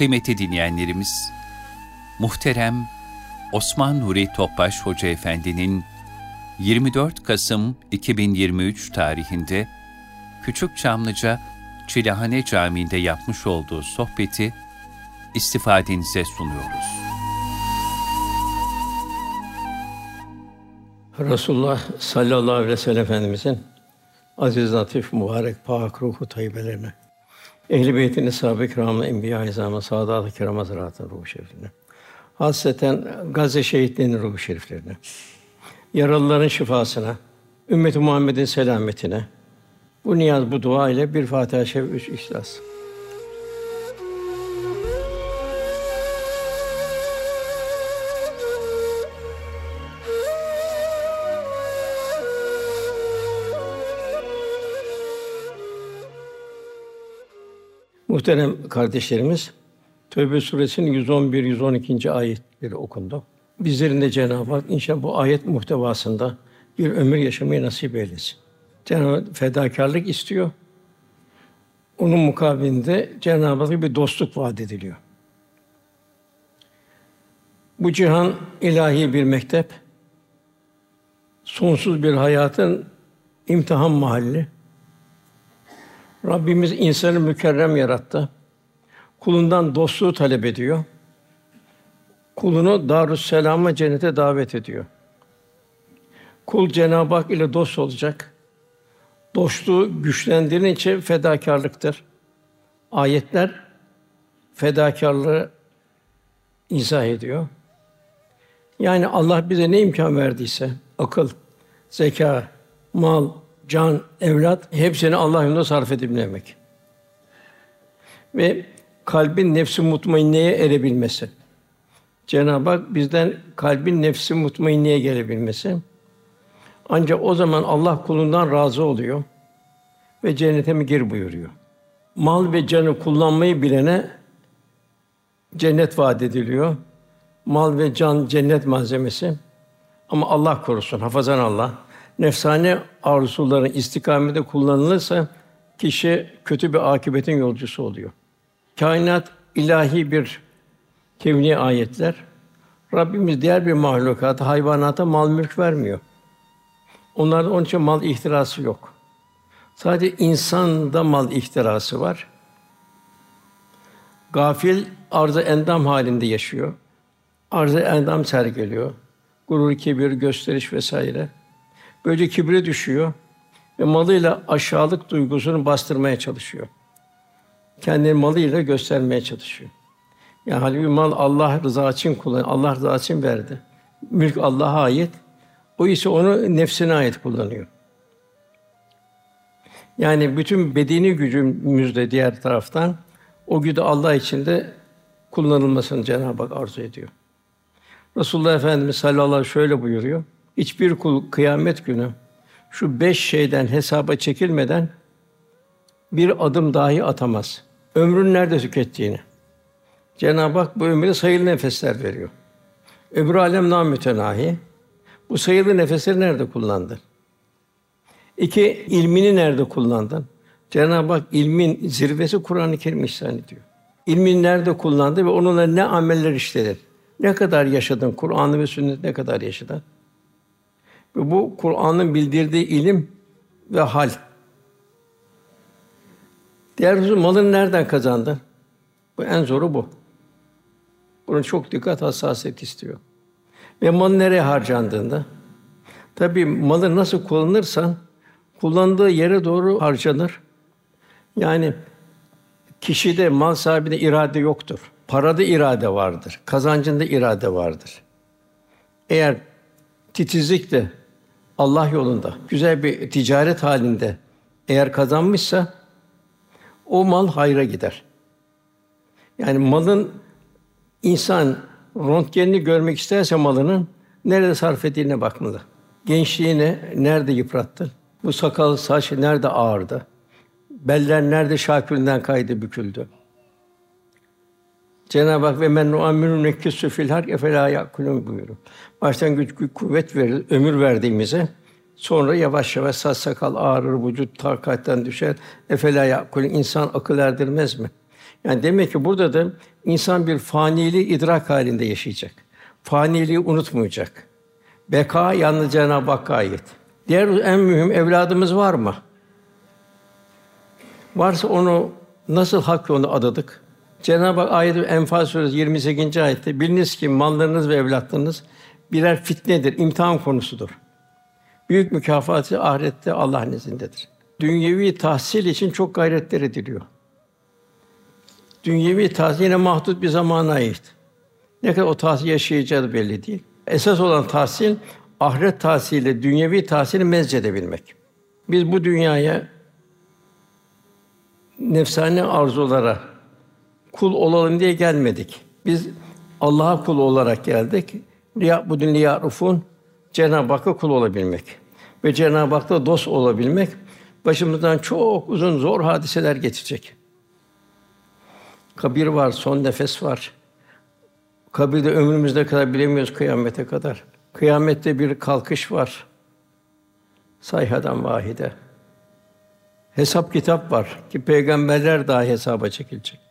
Kıymetli dinleyenlerimiz, muhterem Osman Nuri Topbaş Hoca Efendi'nin 24 Kasım 2023 tarihinde Küçük Çamlıca Çilehane Camii'nde yapmış olduğu sohbeti istifadenize sunuyoruz. Resulullah sallallahu aleyhi ve sellem Efendimizin aziz, latif, mübarek, pak ruhu tayyibelerine, ehl-i beytin, sahabe-i kiramın, enbiya-i izamı, saadat-ı kiram hazretlerinin ruhu şeriflerine, hasreten Gazze şehitlerinin ruhu şeriflerine, yaralıların şifasına, ümmet-i Muhammed'in selametine, bu niyaz, bu dua ile bir Fatiha, Şev, üç İhlas. Muhterem kardeşlerimiz, Tövbe suresinin 111 112. ayetleri okundu. Bizlerin de Cenab-ı Hak inşallah bu ayet muhtevasında bir ömür yaşamayı nasip eylesin. Cenab-ı Hak fedakarlık istiyor. Onun mukabilinde Cenab-ı Hak'a bir dostluk vaat ediliyor. Bu cihan ilahi bir mektep, sonsuz bir hayatın imtihan mahalli. Rabbimiz insanı mükerrem yarattı. Kulundan dostluğu talep ediyor. Kulunu Darüsselam'a cennete davet ediyor. Kul Cenab-ı Hak ile dost olacak. Dostluğu güçlendiren için fedakarlıktır. Ayetler fedakarlığı izah ediyor. Yani Allah bize ne imkan verdiyse, akıl, zeka, mal, can, evlat hepsini Allah yolunda sarf edebilmek. Ve kalbin nefsi mutmainneye erebilmesi. Cenab-ı Hak bizden kalbin nefsi mutmainneye gelebilmesi. Ancak o zaman Allah kulundan razı oluyor ve cennete mi gir buyuruyor. Mal ve canı kullanmayı bilene cennet vaat ediliyor. Mal ve can cennet malzemesi. Ama Allah korusun, hafazan Allah nefsane arzuların istikamete kullanılırsa kişi kötü bir akibetin yolcusu oluyor. Kainat ilahi bir kevni ayetler. Rabbimiz diğer bir mahlukata, hayvanata mal mülk vermiyor. Onlarda onun için mal ihtirası yok. Sadece insanda mal ihtirası var. Gafil arz-ı endam halinde yaşıyor. Arz-ı endam sergiliyor. Gurur, kibir, gösteriş vesaire. Böylece kibre düşüyor ve malıyla aşağılık duygusunu bastırmaya çalışıyor. Kendini malıyla göstermeye çalışıyor. Yani halbuki mal Allah rızası için kullan, Allah rızası için verdi. Mülk Allah'a ait. O ise onu nefsine ait kullanıyor. Yani bütün bedeni gücümüzde diğer taraftan o gücü Allah için de kullanılmasını Cenab-ı Hak arzu ediyor. Resulullah Efendimiz sallallahu aleyhi ve sellem şöyle buyuruyor. Hiçbir kul kıyamet günü şu beş şeyden hesaba çekilmeden bir adım dahi atamaz. Ömrün nerede tükettiğini. Cenab-ı Hak bu ömre sayılı nefesler veriyor. Öbür alem namütenahi. Bu sayılı nefesleri nerede kullandın? İki, ilmini nerede kullandın? Cenab-ı Hak ilmin zirvesi Kur'an-ı Kerim ihsan ediyor. İlmin nerede kullandı ve onunla ne ameller işledin? Ne kadar yaşadın? Kur'an'ı ve sünnet ne kadar yaşadın? Ve bu Kur'an'ın bildirdiği ilim ve hal. Diğer husus malını nereden kazandın? Bu en zoru bu. Bunun çok dikkat hassasiyet istiyor. Ve mal nereye harcandığında tabii malı nasıl kullanırsan kullandığı yere doğru harcanır. Yani kişide mal sahibinde irade yoktur. Parada irade vardır. Kazancında irade vardır. Eğer titizlikle Allah yolunda güzel bir ticaret halinde eğer kazanmışsa o mal hayra gider. Yani malın insan röntgenini görmek isterse malının nerede sarf ettiğine bakmalı. Gençliğini nerede yıprattı? Bu sakal, saç nerede ağırdı? Beller nerede şakülünden kaydı, büküldü? Cenab-ı Hak ve men nu'ammiru nekkisu fil hark efela yakulun buyuruyor. Güç kuvvet verir, ömür verdiğimize sonra yavaş yavaş saç sakal ağrır, vücut takatten düşer. Efela yakulun insan akıl erdirmez mi? Yani demek ki burada da insan bir faniliği idrak halinde yaşayacak. Faniliği unutmayacak. Beka yalnız Cenab-ı Hakk'a ait. Diğer en mühim evladımız var mı? Varsa onu nasıl hak yoluna adadık? Cenab-ı Hak ayet Enfal suresi 28. ayette biliniz ki mallarınız ve evlatlarınız birer fitnedir, imtihan konusudur. Büyük mükafatı ahirette Allah nezdindedir. Dünyevi tahsil için çok gayretler ediliyor. Dünyevi tahsil yine mahdut bir zamana ait. Ne kadar o tahsil yaşayacağı belli değil. Esas olan tahsil ahiret tahsili, dünyevi tahsili mezcedebilmek. Biz bu dünyaya nefsani arzulara kul olalım diye gelmedik. Biz Allah'a kul olarak geldik. Riya bu dünya rufun Cenab-ı Hakk'a kul olabilmek ve Cenab-ı Hak'ta dost olabilmek başımızdan çok uzun zor hadiseler geçecek. Kabir var, son nefes var. Kabirde ömrümüzde kadar bilemiyoruz kıyamete kadar. Kıyamette bir kalkış var. Sayhadan vahide. Hesap kitap var ki peygamberler daha hesaba çekilecek.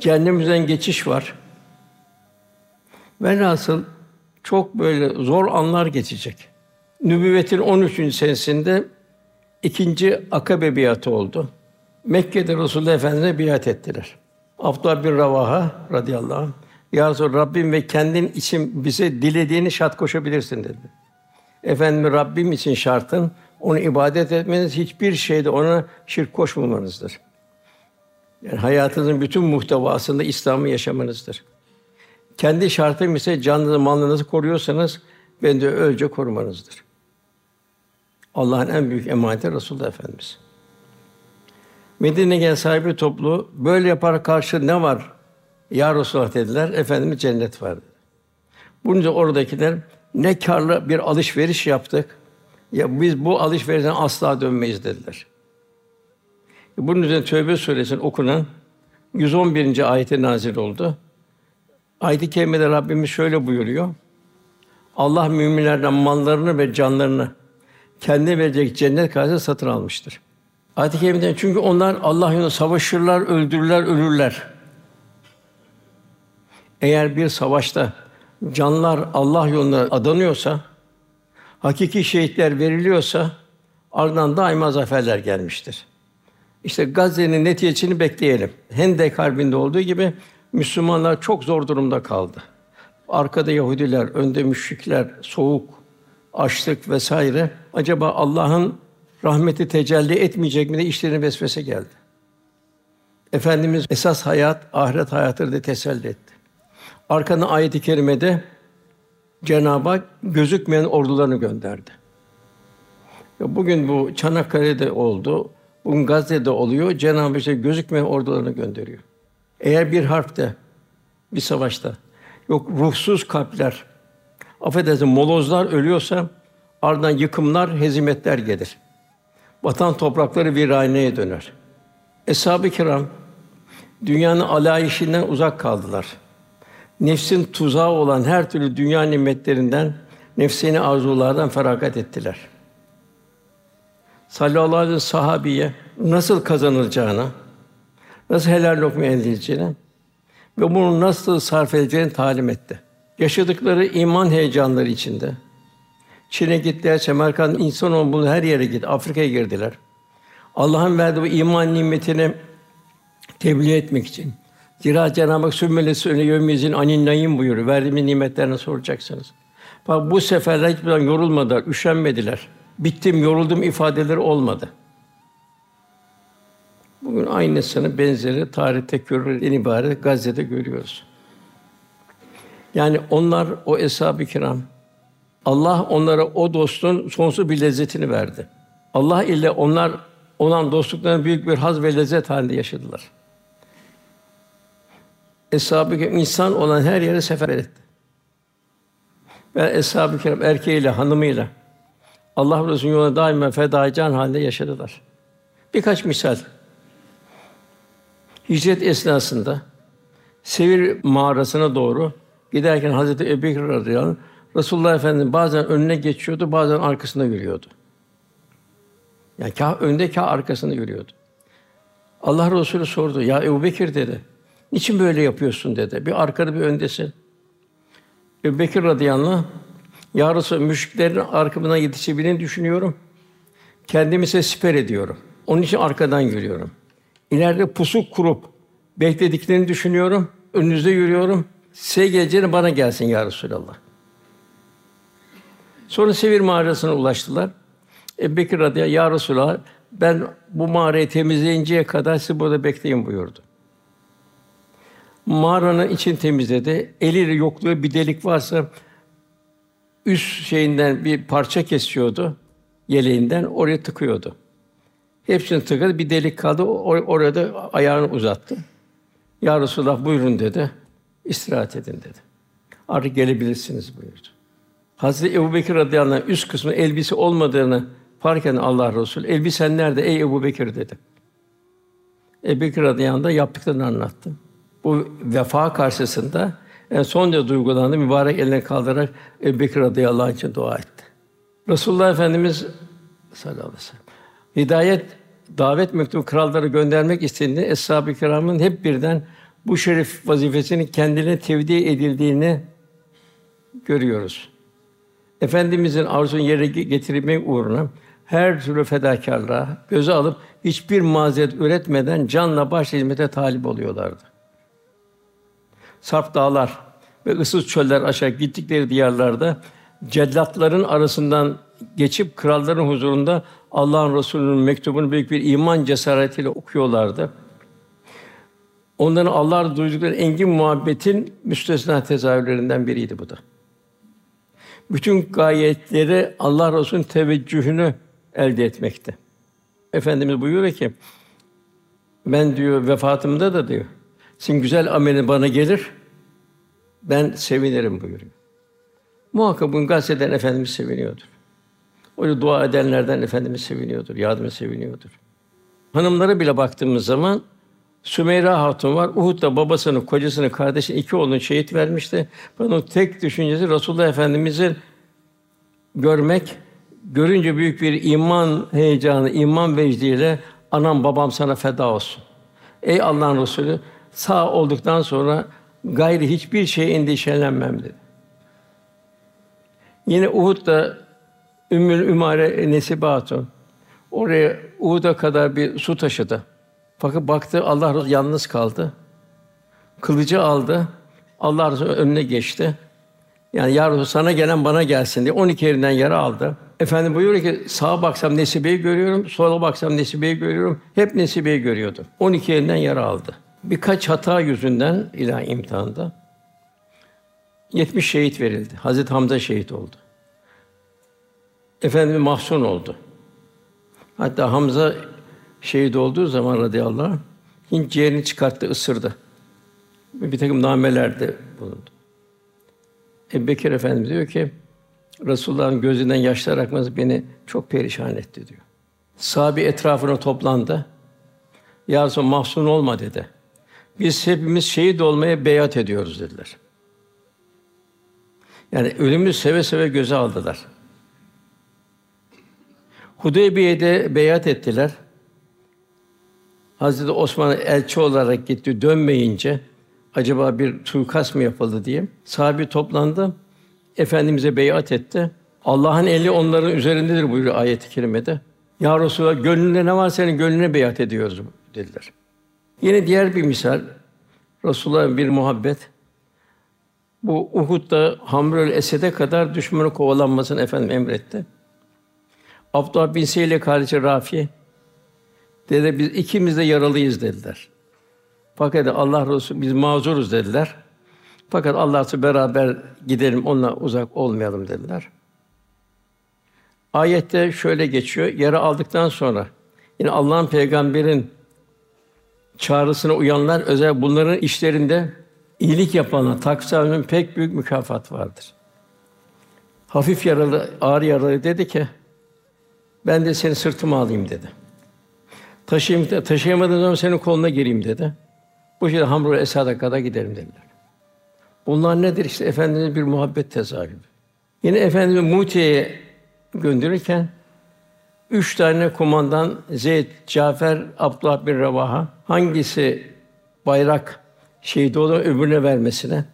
Cehennemimizden geçiş var. Velhasıl çok böyle zor anlar geçecek. Nübüvvetin 13. senesinde ikinci akabe biatı oldu. Mekke'de Resulullah Efendimiz'e biat ettiler. Abdullah bin Ravaha radıyallahu anh, Ya Resulallah, Rabbim ve kendin için bize dilediğini şart koşabilirsin dedi. Efendim Rabbim için şartın onu ibadet etmeniz, hiçbir şeyde ona şirk koşmamanızdır. Yani hayatınızın bütün muhtevasında İslam'ı yaşamanızdır. Kendi şartım ise canınızı, malınızı koruyorsanız ben de ölce korumanızdır. Allah'ın en büyük emaneti Resulullah Efendimiz. Medine'ye gelen sahibi toplu böyle yapar karşı ne var? Ya Resulullah dediler. Efendimiz cennet var dedi. Bunca oradakiler ne karlı bir alışveriş yaptık. Ya biz bu alışverişten asla dönmeyiz dediler. Bunun üzerine Tövbe suresinin okunan 111. ayeti nazil oldu. Ayet-i kerimede Rabbimiz şöyle buyuruyor. Allah müminlerden mallarını ve canlarını kendi verecek cennet karşısında satın almıştır. Ayet-i kerimeden çünkü onlar Allah yolunda savaşırlar, öldürürler, ölürler. Eğer bir savaşta canlar Allah yolunda adanıyorsa, hakiki şehitler veriliyorsa ardından daima zaferler gelmiştir. İşte Gazze'nin neticesini bekleyelim. Hendek Harbi'nde olduğu gibi Müslümanlar çok zor durumda kaldı. Arkada Yahudiler, önde müşrikler, soğuk, açlık vesaire. Acaba Allah'ın rahmeti tecelli etmeyecek mi de işlerine vesvese geldi. Efendimiz esas hayat ahiret hayatıdır diye teselli etti. Arkadan ayet-i kerimede Cenab-ı Hak gözükmeyen ordularını gönderdi. Bugün bu Çanakkale'de oldu, bugün Gazze'de oluyor. Cenab-ı işte gözükmeyen ordularını gönderiyor. Eğer bir harpte, bir savaşta yok ruhsuz kalpler, affedersin molozlar ölüyorsa ardından yıkımlar, hezimetler gelir. Vatan toprakları viraneye döner. Eshab-ı kiram dünyanın alayişinden uzak kaldılar. Nefsin tuzağı olan her türlü dünya nimetlerinden, nefsini arzulardan feragat ettiler. Sallallahu aleyhi ve sahabiye nasıl kazanılacağını, nasıl helal lokma elde edeceğini ve bunu nasıl sarf edeceğini talim etti. Yaşadıkları iman heyecanları içinde Çin'e gittiler, Semerkant, insan bunu her yere gitti. Afrika'ya girdiler. Allah'ın verdiği bu iman nimetini tebliğ etmek için. Zira Cenab-ı Hak sümmelesi öne yömizin anin nayim buyuruyor. Verdiğimiz nimetlerine soracaksınız. Bak bu seferler hiçbir zaman yorulmadılar, üşenmediler. Bittim, yoruldum ifadeleri olmadı. Bugün aynısını benzeri tarihte görülür ibaret Gazze'de görüyoruz. Yani onlar o eshab-ı kiram Allah onlara o dostun sonsuz bir lezzetini verdi. Allah ile onlar olan dostluklarına büyük bir haz ve lezzet halinde yaşadılar. Eshab-ı Kiram insan olan her yere sefer etti. Ve Eshab-ı Kiram erkeğiyle, hanımıyla Allah Resulü'nün yoluna daima feda can halinde yaşadılar. Birkaç misal. Hicret esnasında Sevir mağarasına doğru giderken Hazreti Ebubekir radıyallahu anh Resulullah Efendimiz bazen önüne geçiyordu, bazen arkasında yürüyordu. Yani kâh önde kâh arkasında yürüyordu. Allah Resulü sordu. Ya Ebu Bekir dedi. Niçin böyle yapıyorsun dedi. Bir arkada bir öndesin. Ebu Bekir radıyallahu anh, Ya Resulallah, müşriklerin arkamına yetişebildiğini düşünüyorum. Kendimi ise siper ediyorum. Onun için arkadan yürüyorum. İleride pusu kurup beklediklerini düşünüyorum. Önünüzde yürüyorum. Size geleceğini bana gelsin ya Resulallah. Sonra Sevir mağarasına ulaştılar. Ebu Bekir radıyallahu ya Resulallah ben bu mağarayı temizleyinceye kadar siz burada bekleyin buyurdu. Mağaranın için temizledi. Eliyle yokluğu bir delik varsa üst şeyinden bir parça kesiyordu yeleğinden oraya tıkıyordu. Hepsini tıkadı bir delik kaldı. Or- orada ayağını uzattı. Ya Resulallah buyurun dedi. İstirahat edin dedi. Artık gelebilirsiniz buyurdu. Hazreti Ebu Bekir radıyallahu anh üst kısmı elbise olmadığını fark eden Allah Resulü, elbisen nerede ey Ebu Bekir dedi. Ebu Bekir radıyallahu anh yaptıklarını anlattı. Bu vefa karşısında en son da duygulandı. Mübarek eline kaldırarak Ebu Bekir radıyallahu anh için dua etti. Resulullah Efendimiz sallallahu aleyhi ve sellem hidayet davet mektubu krallara göndermek istediğinde eshab-ı kiramın hep birden bu şerif vazifesinin kendine tevdi edildiğini görüyoruz. Efendimizin arzusunu yerine getirmek uğruna her türlü fedakarlığa göze alıp hiçbir mazeret üretmeden canla baş hizmete talip oluyorlardı. Sarp dağlar ve ıssız çöller aşağı gittikleri diyarlarda cellatların arasından geçip kralların huzurunda Allah'ın Resulü'nün mektubunu büyük bir iman cesaretiyle okuyorlardı. Onların Allah'a duydukları engin muhabbetin müstesna tezahürlerinden biriydi bu da. Bütün gayetleri Allah Resulü'nün teveccühünü elde etmekte. Efendimiz buyuruyor ki ben diyor vefatımda da diyor sizin güzel amelin bana gelir ben sevinirim buyuruyor. Muhakkak bunu gazeteden Efendimiz seviniyordur. Öyle dua edenlerden Efendimiz seviniyordur, yardıma seviniyordur. Hanımlara bile baktığımız zaman Sümeyra Hatun var. Uhud'da babasını, kocasını, kardeşini, iki oğlunu şehit vermişti. Bunun tek düşüncesi Resulullah Efendimiz'i görmek, görünce büyük bir iman heyecanı, iman vecdiyle anam babam sana feda olsun. Ey Allah'ın Resulü sağ olduktan sonra gayri hiçbir şeye endişelenmem dedi. Yine Uhud'da Ümmül Ümare Nesibe Hatun oraya Uhud'a kadar bir su taşıdı. Fakat baktı Allah Resulü yalnız kaldı. Kılıcı aldı. Allah Resulü önüne geçti. Yani ya Resulü sana gelen bana gelsin diye 12 yerinden yara aldı. Efendim buyuruyor ki sağa baksam Nesibe'yi görüyorum, sola baksam Nesibe'yi görüyorum. Hep Nesibe'yi görüyordu. 12 yerinden yara aldı. Birkaç hata yüzünden ilahi imtihanda 70 şehit verildi. Hazreti Hamza şehit oldu. Efendimiz mahzun oldu. Hatta Hamza şehit olduğu zaman radıyallahu anh, Hint ciğerini çıkarttı, ısırdı. Bir takım namelerde bulundu. Ebu Bekir Efendimiz diyor ki, Resulullah'ın gözünden yaşlar akması beni çok perişan etti diyor. Sahabi etrafına toplandı. Ya Resulallah, mahzun olma dedi. Biz hepimiz şehit olmaya beyat ediyoruz dediler. Yani ölümü seve seve göze aldılar. Hudeybiye'de beyat ettiler. Hazreti Osman elçi olarak gitti dönmeyince acaba bir suikast mı yapıldı diye sahabi toplandı. Efendimize beyat etti. Allah'ın eli onların üzerindedir buyuruyor ayet-i kerimede. Ya Resulallah gönlünde ne var senin gönlüne beyat ediyoruz dediler. Yine diğer bir misal Resulullah'ın bir muhabbet. Bu Uhud'da Hamrül Esed'e kadar düşmanı kovalanmasını efendim emretti. Abdullah bin Seyle kardeşi Rafi dedi biz ikimiz de yaralıyız dediler. Fakat Allah Resulü biz mazuruz dediler. Fakat Allah'la beraber gidelim, onunla uzak olmayalım dediler. Ayette şöyle geçiyor. Yara aldıktan sonra yine Allah'ın peygamberin çağrısına uyanlar özel bunların işlerinde iyilik yapanlar taksamının pek büyük mükafat vardır. Hafif yaralı, ağır yaralı dedi ki ben de seni sırtıma alayım dedi. Taşıyayım, taşıyamadığım zaman senin koluna gireyim dedi. Bu şekilde Hamrul Esad'a kadar giderim dediler. Bunlar nedir? İşte Efendimiz bir muhabbet tezahürü. Yine Efendimiz Mutiye'ye gönderirken Üç tane kumandan Zeyd, Cafer, Abdullah bin Revaha hangisi bayrak şehit olan öbürüne vermesine.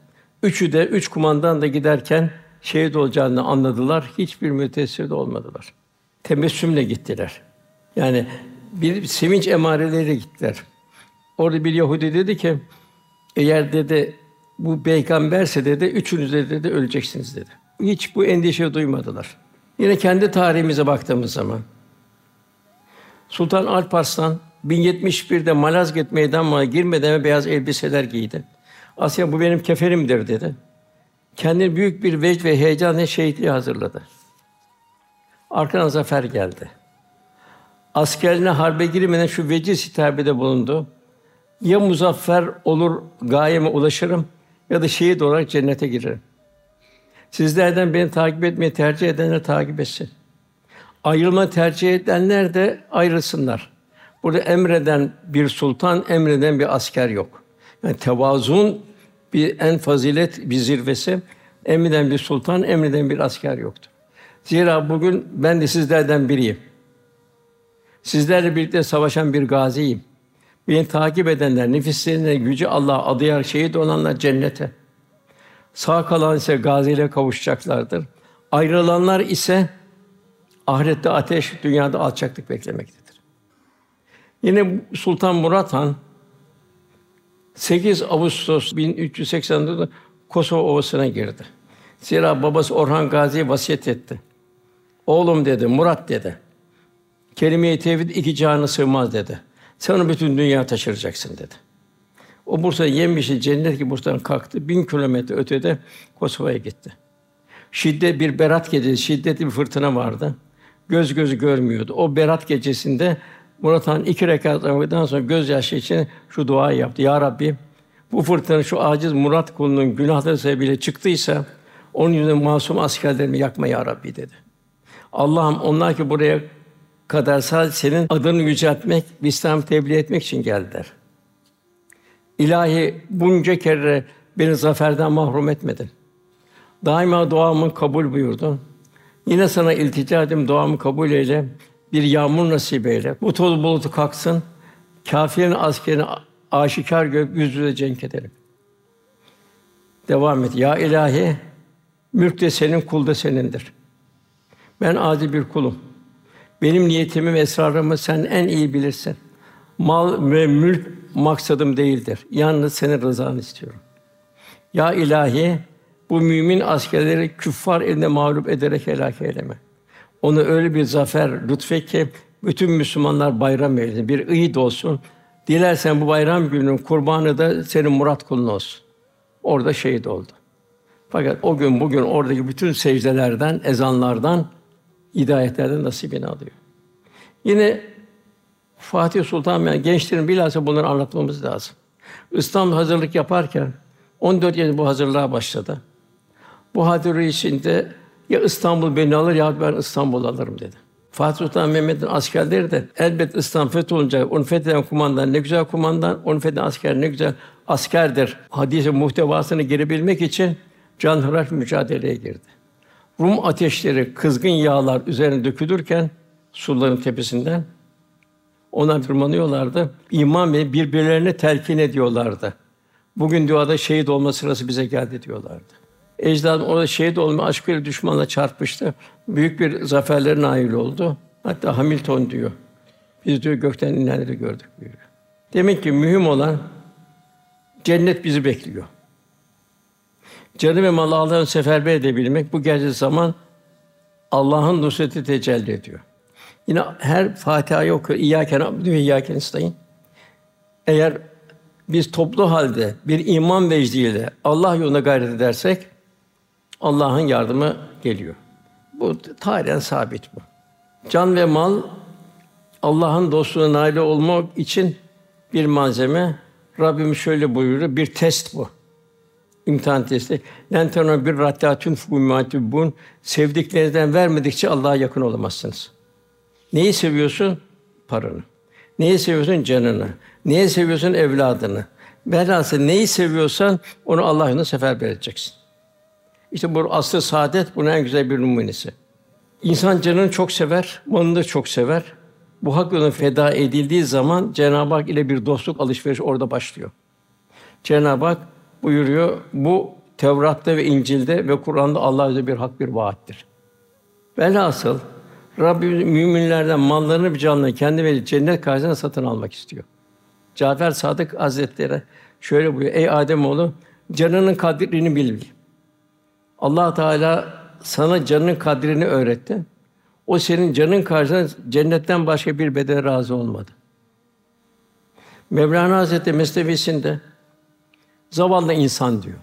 Üçü de üç kumandan da giderken şehit olacağını anladılar. Hiçbir mütesir de olmadılar. Tebessümle gittiler. Yani bir sevinç emareleri gittiler. Orada bir Yahudi dedi ki, eğer dedi bu peygamberse dedi, üçünüz de dedi öleceksiniz dedi. Hiç bu endişe duymadılar. Yine kendi tarihimize baktığımız zaman Sultan Alparslan 1071'de Malazgirt meydanına girmeden beyaz elbiseler giydi. Asya bu benim keferimdir dedi. Kendini büyük bir vecd ve heyecanla şehitliğe hazırladı. Arkadan zafer geldi. Askerine harbe girmeden şu veciz hitabede bulundu. Ya muzaffer olur, gayeme ulaşırım ya da şehit olarak cennete girerim. Sizlerden beni takip etmeyi tercih edenler takip etsin. Ayrılma tercih edenler de ayrılsınlar. Burada emreden bir sultan, emreden bir asker yok. Yani tevazuun bir en fazilet bir zirvesi. Emreden bir sultan, emreden bir asker yoktur. Zira bugün ben de sizlerden biriyim. Sizlerle birlikte savaşan bir gaziyim. Beni takip edenler, nefislerine gücü Allah adayarak şehit olanlar cennete. Sağ kalan ise gaziyle kavuşacaklardır. Ayrılanlar ise ahirette ateş, dünyada alçaklık beklemektedir. Yine Sultan Murat Han 8 Ağustos 1384'de Kosova Ovası'na girdi. Zira babası Orhan Gazi'ye vasiyet etti. Oğlum dedi, Murat dedi. Kelime-i tevhid iki canı sığmaz dedi. Sen onu bütün dünya taşıracaksın dedi. O Bursa yemişi cennet gibi Bursa'dan kalktı. Bin kilometre ötede Kosova'ya gitti. Şiddet bir berat gecesi, şiddetli bir fırtına vardı. Göz gözü görmüyordu. O berat gecesinde Murat Han iki rekat namazdan sonra gözyaşı için şu duayı yaptı. Ya Rabbi bu fırtına şu aciz Murat kulunun günahları sebebiyle çıktıysa onun yüzünden masum askerlerimi yakma ya Rabbi dedi. Allah'ım onlar ki buraya kadar sadece senin adını yüceltmek, İslam tebliğ etmek için geldiler. İlahi bunca kere beni zaferden mahrum etmedin. Daima duamı kabul buyurdun. Yine sana iltica edim, duamı kabul eyle. Bir yağmur nasip eyle. Bu toz bulutu kalksın. Kâfirin askerini aşikar görüp yüz yüze cenk edelim. Devam et. Ya ilahi, mülk de senin, kul da senindir. Ben adi bir kulum. Benim niyetimi ve esrarımı sen en iyi bilirsin. Mal ve mülk maksadım değildir. Yalnız senin rızanı istiyorum. Ya ilahi, bu mümin askerleri küffar elinde mağlup ederek helak eyleme. Onu öyle bir zafer lütfet ki bütün Müslümanlar bayram eylesin. Bir ıyid olsun. Dilersen bu bayram gününün kurbanı da senin murat kulun olsun. Orada şehit oldu. Fakat o gün bugün oradaki bütün secdelerden, ezanlardan, hidayetlerden nasibini alıyor. Yine Fatih Sultan yani gençlerin bilhassa bunları anlatmamız lazım. İstanbul hazırlık yaparken 14 yaşında bu hazırlığa başladı. Bu hadiri içinde ya İstanbul beni alır ya ben İstanbul alırım dedi. Fatih Sultan Mehmet'in askerleri de elbet İstanbul fetholunca onu fetheden kumandan ne güzel kumandan, onu fetheden asker ne güzel askerdir. Hadisin muhtevasını girebilmek için canhıraş mücadeleye girdi. Rum ateşleri, kızgın yağlar üzerine dökülürken suların tepesinden ona tırmanıyorlardı. İman ve birbirlerine telkin ediyorlardı. Bugün duada şehit olma sırası bize geldi diyorlardı. Ecdadım orada şehit olma aşkıyla düşmanla çarpıştı. Büyük bir zaferlere nail oldu. Hatta Hamilton diyor. Biz diyor gökten inenleri gördük diyor. Demek ki mühim olan cennet bizi bekliyor. Canı ve malı Allah'ın seferber edebilmek bu gerçek zaman Allah'ın nusreti tecelli ediyor. Yine her Fatiha'yı okur. İyyâken abdü ve istayın. Eğer biz toplu halde bir iman vecdiyle Allah yoluna gayret edersek Allah'ın yardımı geliyor. Bu tarihen sabit bu. Can ve mal Allah'ın dostluğuna nail olmak için bir malzeme. Rabbim şöyle buyuruyor, bir test bu. İmtihan testi. Lenteno bir rattatun fumatibun sevdiklerinizden vermedikçe Allah'a yakın olamazsınız. Neyi seviyorsun? Paranı. Neyi seviyorsun? Canını. Neyi seviyorsun? Evladını. Velhasıl neyi seviyorsan onu Allah seferber edeceksin. İşte bu aslı saadet bunun en güzel bir numunesi. İnsan canını çok sever, malını da çok sever. Bu hak yoluna feda edildiği zaman Cenab-ı Hak ile bir dostluk alışveriş orada başlıyor. Cenab-ı Hak buyuruyor, bu Tevrat'ta ve İncil'de ve Kur'an'da Allah bize bir hak bir vaattir. Velhasıl Rabbimiz müminlerden mallarını bir canlı kendi ve cennet karşısında satın almak istiyor. Cafer Sadık Hazretleri şöyle buyuruyor: Ey Adem oğlu, canının kadrini bil. Allah Teala sana canının kadrini öğretti. O senin canın karşısında cennetten başka bir bedel razı olmadı. Mevlana Hazretleri Mesnevisinde zavallı insan diyor.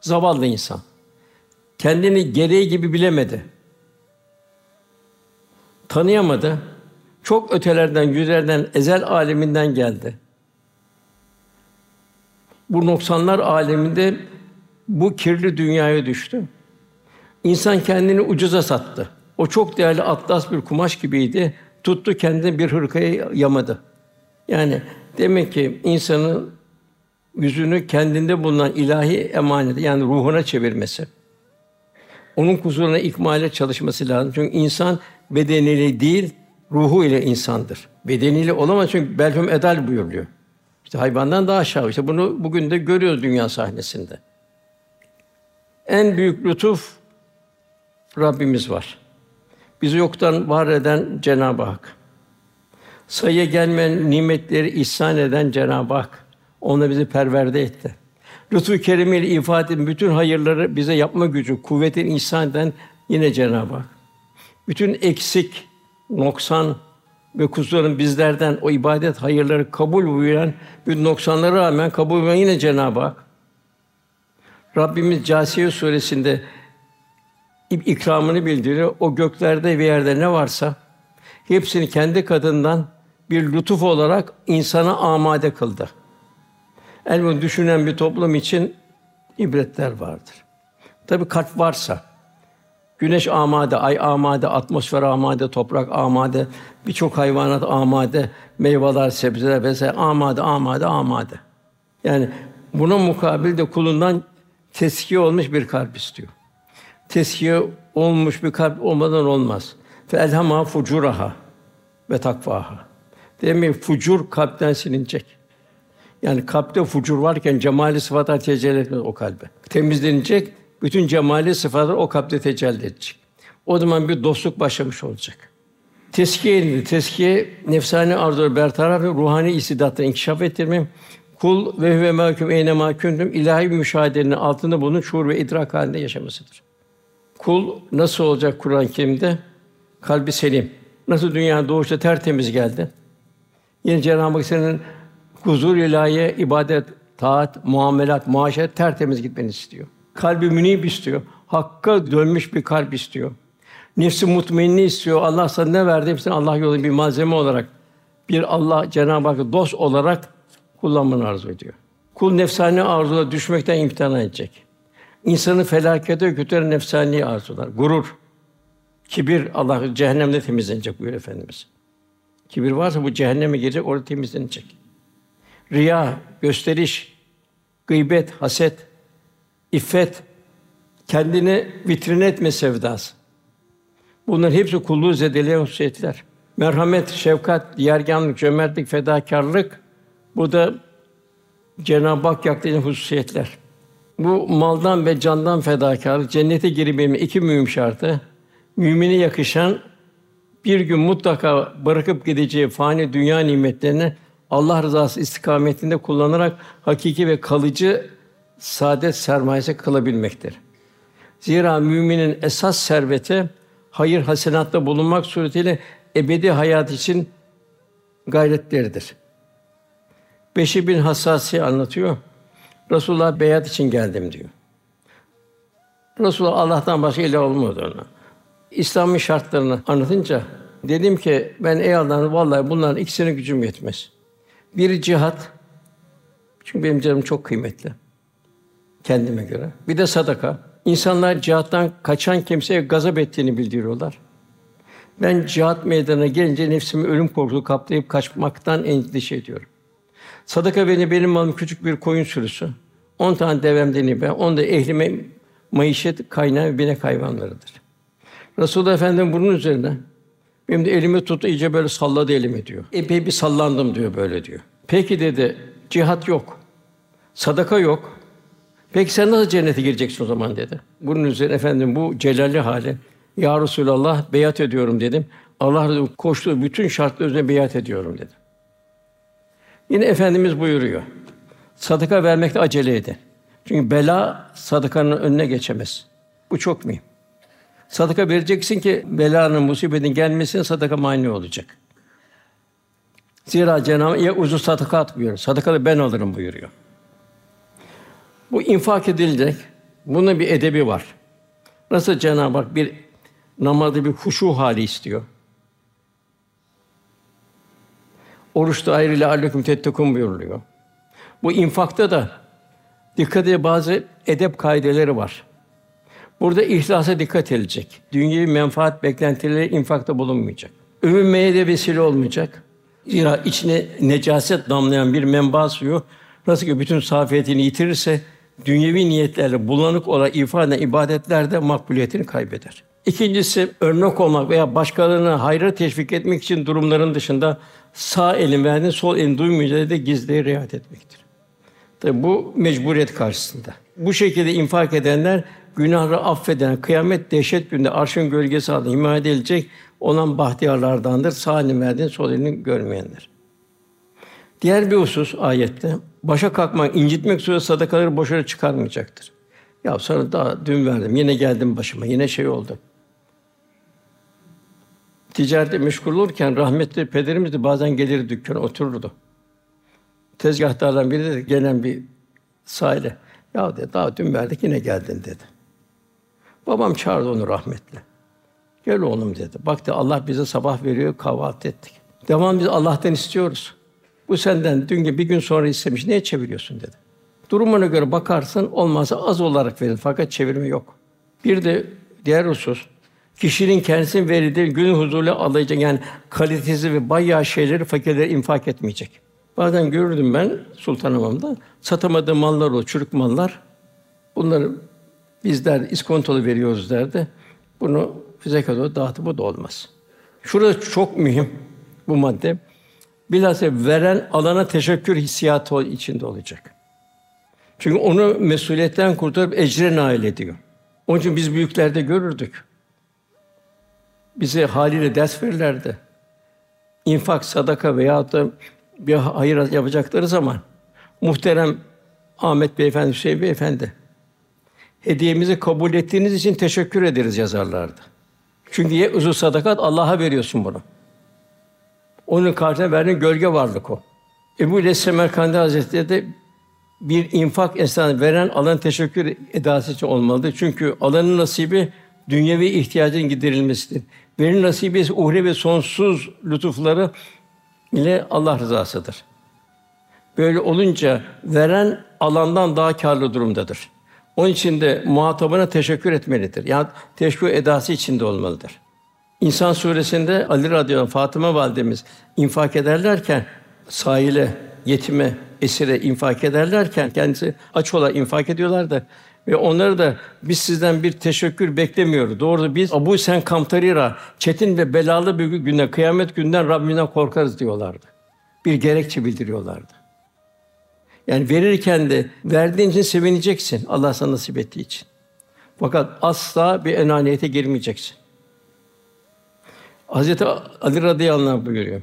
Zavallı insan. Kendini gereği gibi bilemedi. Tanıyamadı. Çok ötelerden, yüzlerden, ezel aleminden geldi. Bu noksanlar aleminde bu kirli dünyaya düştü. İnsan kendini ucuza sattı. O çok değerli atlas bir kumaş gibiydi. Tuttu kendini bir hırkaya yamadı. Yani demek ki insanın yüzünü kendinde bulunan ilahi emaneti yani ruhuna çevirmesi. Onun huzuruna ikmale çalışması lazım. Çünkü insan bedeniyle değil, ruhu ile insandır. Bedeniyle olamaz çünkü belhum edal buyuruyor. İşte hayvandan daha aşağı. İşte bunu bugün de görüyoruz dünya sahnesinde. En büyük lütuf Rabbimiz var. Bizi yoktan var eden Cenab-ı Hak. Sayıya gelmeyen nimetleri ihsan eden Cenab-ı Hak. Onu bizi perverde etti. Lütfu kerimiyle ifade eden bütün hayırları bize yapma gücü, kuvvetin ihsan eden yine Cenab-ı Hak. Bütün eksik, noksan ve kusurların bizlerden o ibadet hayırları kabul buyuran bir noksanlara rağmen kabul buyuran yine Cenab-ı Hak. Rabbimiz Câsiye suresinde ikramını bildiriyor. O göklerde ve yerde ne varsa hepsini kendi kadından bir lütuf olarak insana amade kıldı. Elbette düşünen bir toplum için ibretler vardır. Tabi kalp varsa, güneş amade, ay amade, atmosfer amade, toprak amade, birçok hayvanat amade, meyveler, sebzeler vesaire amade, amade, amade. Yani buna mukabil de kulundan teskiye olmuş bir kalp istiyor. Teskiye olmuş bir kalp olmadan olmaz. Fe elhama fucuraha ve takvaha. Demek fucur kalpten silinecek. Yani kalpte fucur varken cemali sıfatlar tecelli etmez o kalbe. Temizlenecek, bütün cemali sıfatlar o kalpte tecelli edecek. O zaman bir dostluk başlamış olacak. Teskiye edildi. Teskiye nefsani arzuları bertaraf ve ruhani istidatları inkişaf ettirme. Kul ve ve mahkum eyne mahkumdum ilahi bir müşahedenin altında bunun şuur ve idrak halinde yaşamasıdır. Kul nasıl olacak Kur'an-ı Kerim'de? Kalbi selim. Nasıl dünya doğuşta tertemiz geldi? Yine Cenab-ı Hak senin huzur ilahiye, ibadet, taat, muamelat, muaşeret tertemiz gitmeni istiyor. Kalbi münib istiyor. Hakka dönmüş bir kalp istiyor. Nefsi mutmainni istiyor. Allah sana ne verdi? Hepsini Allah yolunda bir malzeme olarak, bir Allah Cenab-ı Hak dost olarak kullanmanı arzu ediyor. Kul nefsani arzuna düşmekten imtihan edecek. İnsanı felakete götüren nefsani arzular, gurur, kibir Allah cehennemde temizlenecek buyuruyor Efendimiz. Kibir varsa bu cehenneme girecek, orada temizlenecek. Riya, gösteriş, gıybet, haset, iffet, kendini vitrin etme sevdası. Bunların hepsi kulluğu zedeleyen hususiyetler. Merhamet, şefkat, yerganlık, cömertlik, fedakarlık bu da Cenab-ı Hak yaklaşan hususiyetler. Bu maldan ve candan fedakarlık, cennete girmemin iki mühim şartı. Mümine yakışan bir gün mutlaka bırakıp gideceği fani dünya nimetlerini Allah rızası istikametinde kullanarak hakiki ve kalıcı saadet sermayesi kılabilmektir. Zira müminin esas serveti hayır hasenatta bulunmak suretiyle ebedi hayat için gayretleridir. Beşi bin Hassasi anlatıyor. Resulullah beyat için geldim diyor. Resulullah Allah'tan başka ilah olmadı ona. İslam'ın şartlarını anlatınca dedim ki ben ey Allah'ım vallahi bunların ikisine gücüm yetmez. Bir cihat. Çünkü benim canım çok kıymetli. Kendime göre. Bir de sadaka. İnsanlar cihattan kaçan kimseye gazap ettiğini bildiriyorlar. Ben cihat meydanına gelince nefsimi ölüm korkusu kaplayıp kaçmaktan endişe ediyorum. Sadaka beni benim malım küçük bir koyun sürüsü. On tane devemden ibe, on da ehlime maişet kaynağı binek hayvanlarıdır. Resulullah Efendimiz bunun üzerine benim de elimi tut iyice böyle salladı elimi diyor. Epey bir sallandım diyor böyle diyor. Peki dedi cihat yok. Sadaka yok. Peki sen nasıl cennete gireceksin o zaman dedi. Bunun üzerine efendim bu celalli hali ya Resulallah beyat ediyorum dedim. Allah koştuğu bütün şartlar üzerine beyat ediyorum dedi. Yine Efendimiz buyuruyor. Sadaka vermekte acele edin. Çünkü bela sadakanın önüne geçemez. Bu çok mühim. Sadaka vereceksin ki belanın, musibetin gelmesine sadaka mani olacak. Zira Cenab-ı Hak uzun sadaka atmıyor. Sadakalı ben alırım buyuruyor. Bu infak edilecek. Bunun bir edebi var. Nasıl Cenab-ı Hak bir namazda bir huşu hali istiyor. Oruçta ayrı ile aleyküm tettekun buyuruluyor. Bu infakta da dikkat edin bazı edep kaideleri var. Burada ihlasa dikkat edilecek. Dünyevi menfaat beklentileri infakta bulunmayacak. Övünmeye de vesile olmayacak. Zira içine necaset damlayan bir menba suyu nasıl ki bütün safiyetini yitirirse dünyevi niyetlerle bulanık olan ifade ibadetler de makbuliyetini kaybeder. İkincisi örnek olmak veya başkalarını hayra teşvik etmek için durumların dışında sağ elin verdiğin sol elin duymayacağı da gizliye riayet etmektir. Tabi bu mecburiyet karşısında. Bu şekilde infak edenler günahları affeden, kıyamet dehşet günde arşın gölgesi altında himaye edilecek olan bahtiyarlardandır. Sağ elin verdiğin sol elini görmeyenler. Diğer bir husus ayette başa kalkmak, incitmek sureti sadakaları boşuna çıkarmayacaktır. Ya sana daha dün verdim, yine geldim başıma, yine şey oldu. Ticarette meşgul olurken rahmetli pederimiz de bazen gelir dükkana otururdu. Tezgahtardan biri de gelen bir sahile. Ya dedi, daha dün verdik yine geldin dedi. Babam çağırdı onu rahmetli. Gel oğlum dedi. Bak de Allah bize sabah veriyor, kahvaltı ettik. Devam biz Allah'tan istiyoruz. Bu senden dün gibi bir gün sonra istemiş. Niye çeviriyorsun dedi. Durumuna göre bakarsın, olmazsa az olarak verin. Fakat çevirme yok. Bir de diğer husus, kişinin kendisinin verildiği gün huzuruyla alacak yani kalitesi ve bayağı şeyleri fakirlere infak etmeyecek. Bazen görürdüm ben Sultanahmet'te satamadığı mallar o çürük mallar. Bunları bizler iskontolu veriyoruz derdi. Bunu zekat olarak dağıtıp bu da olmaz. Şurada çok mühim bu madde. Bilhassa veren alana teşekkür hissiyatı içinde olacak. Çünkü onu mesuliyetten kurtarıp ecre nail ediyor. Onun için biz büyüklerde görürdük. Bize haliyle ders verirlerdi. İnfak, sadaka veya da bir hayır yapacakları zaman muhterem Ahmet Beyefendi, Hüseyin Beyefendi hediyemizi kabul ettiğiniz için teşekkür ederiz yazarlardı. Çünkü ye uzun sadakat Allah'a veriyorsun bunu. Onun karşısına verdiğin gölge varlık o. Ebu İlyas Semerkandi Hazretleri de bir infak esnasında veren alan teşekkür edası için olmalıdır. Çünkü alanın nasibi dünyevi ihtiyacın giderilmesidir. Verin nasibi ise uhrevi sonsuz lütufları ile Allah rızasıdır. Böyle olunca veren alandan daha karlı durumdadır. Onun için de muhatabına teşekkür etmelidir. Yani teşekkür edası içinde olmalıdır. İnsan suresinde Ali radıyallahu anh, Fatıma validemiz infak ederlerken sahile, yetime, esire infak ederlerken kendisi aç olan infak ediyorlardı. Ve onları da biz sizden bir teşekkür beklemiyoruz. Doğru biz Abu Sen Kamtarira çetin ve belalı bir günde kıyamet günden Rabbimizden korkarız diyorlardı. Bir gerekçe bildiriyorlardı. Yani verirken de verdiğin için sevineceksin Allah sana nasip ettiği için. Fakat asla bir enaniyete girmeyeceksin. Hazreti Ali radıyallahu anh buyuruyor.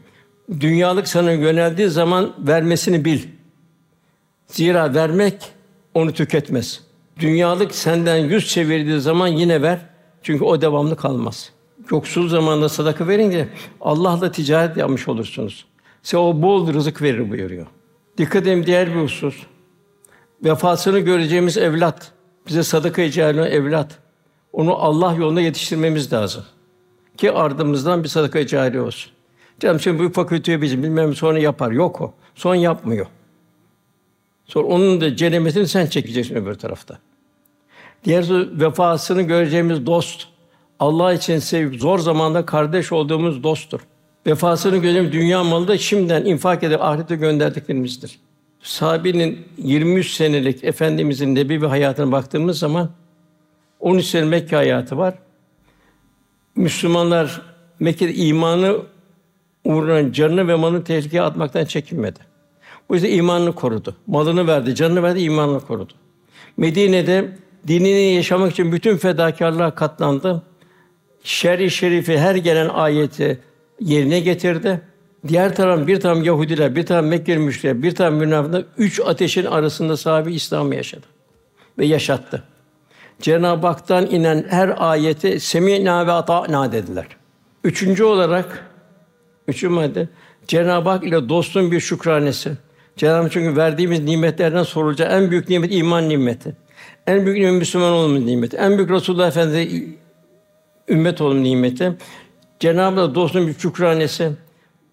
Dünyalık sana yöneldiği zaman vermesini bil. Zira vermek onu tüketmez. Dünyalık senden yüz çevirdiği zaman yine ver. Çünkü o devamlı kalmaz. Yoksul zamanında sadaka verince Allah'la ticaret yapmış olursunuz. Size o bol rızık verir buyuruyor. Dikkat edin diğer bir husus. Vefasını göreceğimiz evlat. Bize sadaka icabı evlat. Onu Allah yolunda yetiştirmemiz lazım. Ki ardımızdan bir sadaka cari olsun. Canım şimdi bu fakülteye bizim bilmem sonra yapar. Yok o. Son yapmıyor. Sonra onun da cenemetini sen çekeceksin öbür tarafta. Diğer vefasını göreceğimiz dost. Allah için sevip zor zamanda kardeş olduğumuz dosttur. Vefasını göreceğimiz dünya malı da şimdiden infak edip ahirete gönderdiklerimizdir. Sahabenin 23 senelik efendimizin nebi hayatına baktığımız zaman 13 sene Mekke hayatı var. Müslümanlar Mekke'de imanı uğruna canını ve malını tehlikeye atmaktan çekinmedi. Bu yüzden imanını korudu. Malını verdi, canını verdi, imanını korudu. Medine'de dinini yaşamak için bütün fedakarlığa katlandı. Şer-i şerifi her gelen ayeti yerine getirdi. Diğer taraf bir taraf Yahudiler, bir taraf Mekkeli müşrikler, bir taraf münafıklar üç ateşin arasında sahibi İslam'ı yaşadı ve yaşattı. Cenab-ı Hak'tan inen her ayeti semînâ ve ata'nâ dediler. Üçüncü olarak üçüncü madde Cenab-ı Hak ile dostun bir şükranesi. Cenab-ı çünkü verdiğimiz nimetlerden sorulacak en büyük nimet iman nimeti. En büyük nimet Müslüman olma nimeti. En büyük Resulullah Efendimiz ümmet olma nimeti. Cenab-ı Hak dostun bir şükranesi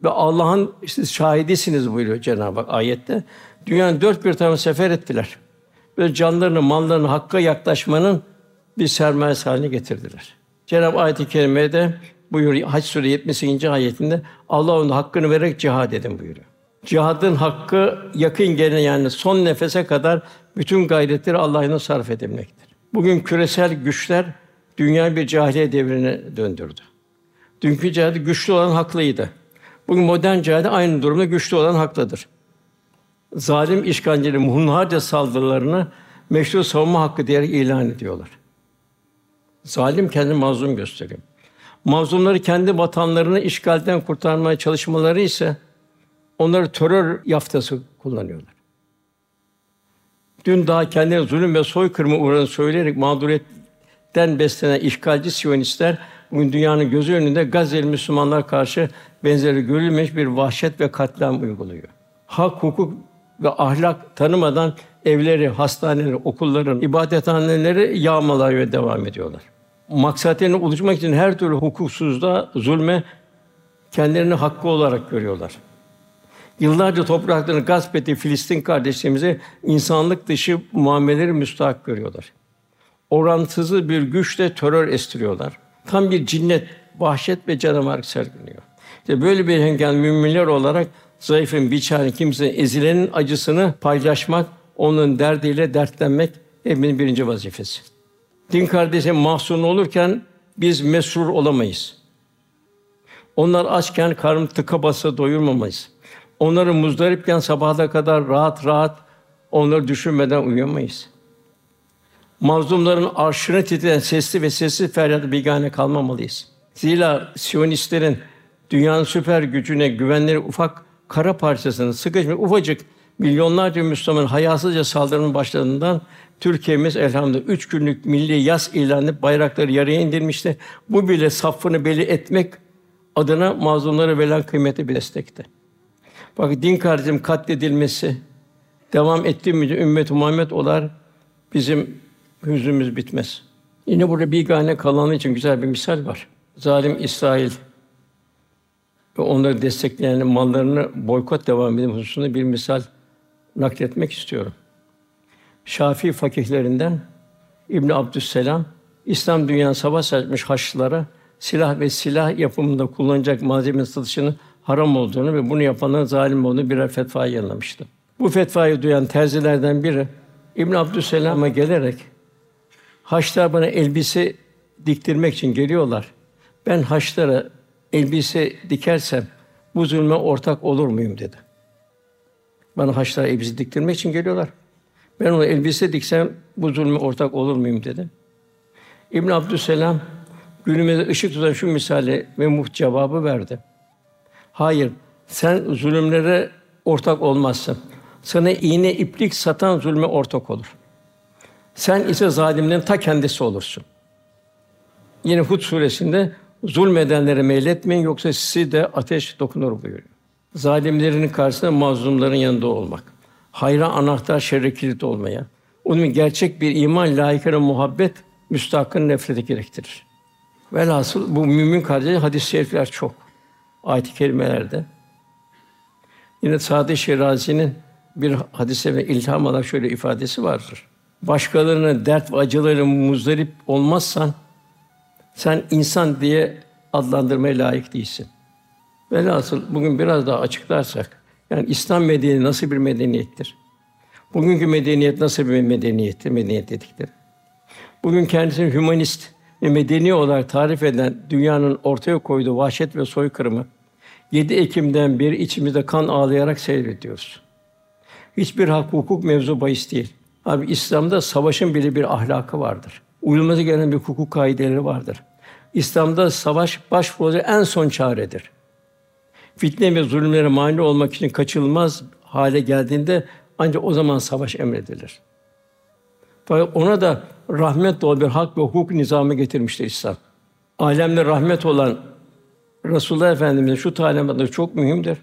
ve Allah'ın işte şahidisiniz buyuruyor Cenab-ı Hak ayette. Dünyanın dört bir tarafını sefer ettiler. Ve canlarını, mallarını hakka yaklaşmanın bir sermayesi haline getirdiler. Cenab-ı ayet-i kerimede buyuruyor Hac Sûre 78. ayetinde Allah onun hakkını vererek cihad edin buyuruyor. Cihadın hakkı yakın gelene yani son nefese kadar bütün gayretleri Allah'ın sarf edilmektir. Bugün küresel güçler dünya bir cahiliye devrine döndürdü. Dünkü cihadı güçlü olan haklıydı. Bugün modern cihadı aynı durumda güçlü olan haklıdır. Zalim işgalcilerin hunharca saldırılarını meşru savunma hakkı diyerek ilan ediyorlar. Zalim kendini mazlum gösteriyor. Mazlumları kendi vatanlarını işgalden kurtarmaya çalışmaları ise onları terör yaftası kullanıyorlar. Dün daha kendine zulüm ve soykırıma uğradığını söyleyerek mağduriyetten beslenen işgalci Siyonistler bugün dünyanın gözü önünde Gazze'li Müslümanlar karşı benzeri görülmemiş bir vahşet ve katliam uyguluyor. Hak, hukuk ve ahlak tanımadan evleri, hastaneleri, okulların, ibadethaneleri yağmalamaya devam ediyorlar. Maksatlarına ulaşmak için her türlü hukuksuzluğa, zulme kendilerini hakkı olarak görüyorlar. Yıllarca topraklarını gasp ettiği Filistin kardeşlerimize insanlık dışı muameleleri müstahak görüyorlar. Orantısız bir güçle terör estiriyorlar. Tam bir cinnet, vahşet ve canavar sergiliyor. İşte böyle bir hengam müminler olarak zayıfın, biçare, kimsenin, ezilenin acısını paylaşmak, onun derdiyle dertlenmek hepimizin birinci vazifesi. Din kardeşim mahzun olurken biz mesrur olamayız. Onlar açken karnım tıka basa doyurmamayız. Onları muzdaripken sabaha kadar rahat rahat onları düşünmeden uyuyamayız. Mazlumların arşını titreyen sesli ve sessiz feryadı bigane kalmamalıyız. Zira Siyonistlerin dünyanın süper gücüne güvenleri ufak kara parçasını sıkışmış ufacık milyonlarca Müslüman hayasızca saldırının başladığından Türkiye'miz elhamdülillah üç günlük milli yas ilan edip bayrakları yarıya indirmişti. Bu bile safını belli etmek adına mazlumlara verilen kıymeti bir destekti. Bak din kardeşim katledilmesi devam ettiği müddetçe ümmet Muhammed olar bizim hüznümüz bitmez. Yine burada bir gane kalanı için güzel bir misal var. Zalim İsrail ve onları destekleyen mallarını boykot devam eden hususunda bir misal nakletmek istiyorum. Şafii fakihlerinden İbn Abdüsselam İslam dünyasına savaş açmış Haçlılara silah ve silah yapımında kullanacak malzemenin satışını haram olduğunu ve bunu yapanların zalim olduğunu birer fetva yayınlamıştı. Bu fetvayı duyan terzilerden biri İbn Abdüsselam'a gelerek Haçlar bana elbise diktirmek için geliyorlar. Ben haçlara elbise dikersem bu zulme ortak olur muyum dedi. Bana haçlara elbise diktirmek için geliyorlar. Ben ona elbise diksem bu zulme ortak olur muyum dedi. İbn Abdüsselam günümüzde ışık tutan şu misali ve muht cevabı verdi. Hayır, sen zulümlere ortak olmazsın. Sana iğne iplik satan zulme ortak olur. Sen ise zalimlerin ta kendisi olursun. Yine Hud suresinde zulmedenlere meyletmeyin yoksa sizi de ateş dokunur buyuruyor. Zalimlerin karşısında mazlumların yanında olmak. Hayra anahtar, şerre kilit olmaya. Onun gerçek bir iman, layıkına muhabbet, müstahkın nefreti gerektirir. Velhasıl bu mümin kardeşler hadis-i şerifler çok. Ayet-i kerimelerde. Yine Sadi Şirazi'nin bir hadise ve ilham olarak şöyle ifadesi vardır. Başkalarının dert ve acıları muzdarip olmazsan sen insan diye adlandırmaya layık değilsin. Velhasıl bugün biraz daha açıklarsak, yani İslam medeniyeti nasıl bir medeniyettir? Bugünkü medeniyet nasıl bir medeniyettir, medeniyet dedikleri? Bugün kendisini hümanist, ve medeni olarak tarif eden dünyanın ortaya koyduğu vahşet ve soykırımı 7 Ekim'den beri içimizde kan ağlayarak seyrediyoruz. Hiçbir hak hukuk mevzu bahis değil. Abi İslam'da savaşın bile bir ahlakı vardır. Uyulması gereken bir hukuk kaideleri vardır. İslam'da savaş başvuru en son çaredir. Fitne ve zulümlere mani olmak için kaçılmaz hale geldiğinde ancak o zaman savaş emredilir. Ona da rahmet dolu bir hak ve hukuk nizamı getirmiştir İslam. Alemde rahmet olan Resulullah Efendimiz'in şu talimatları çok mühimdir.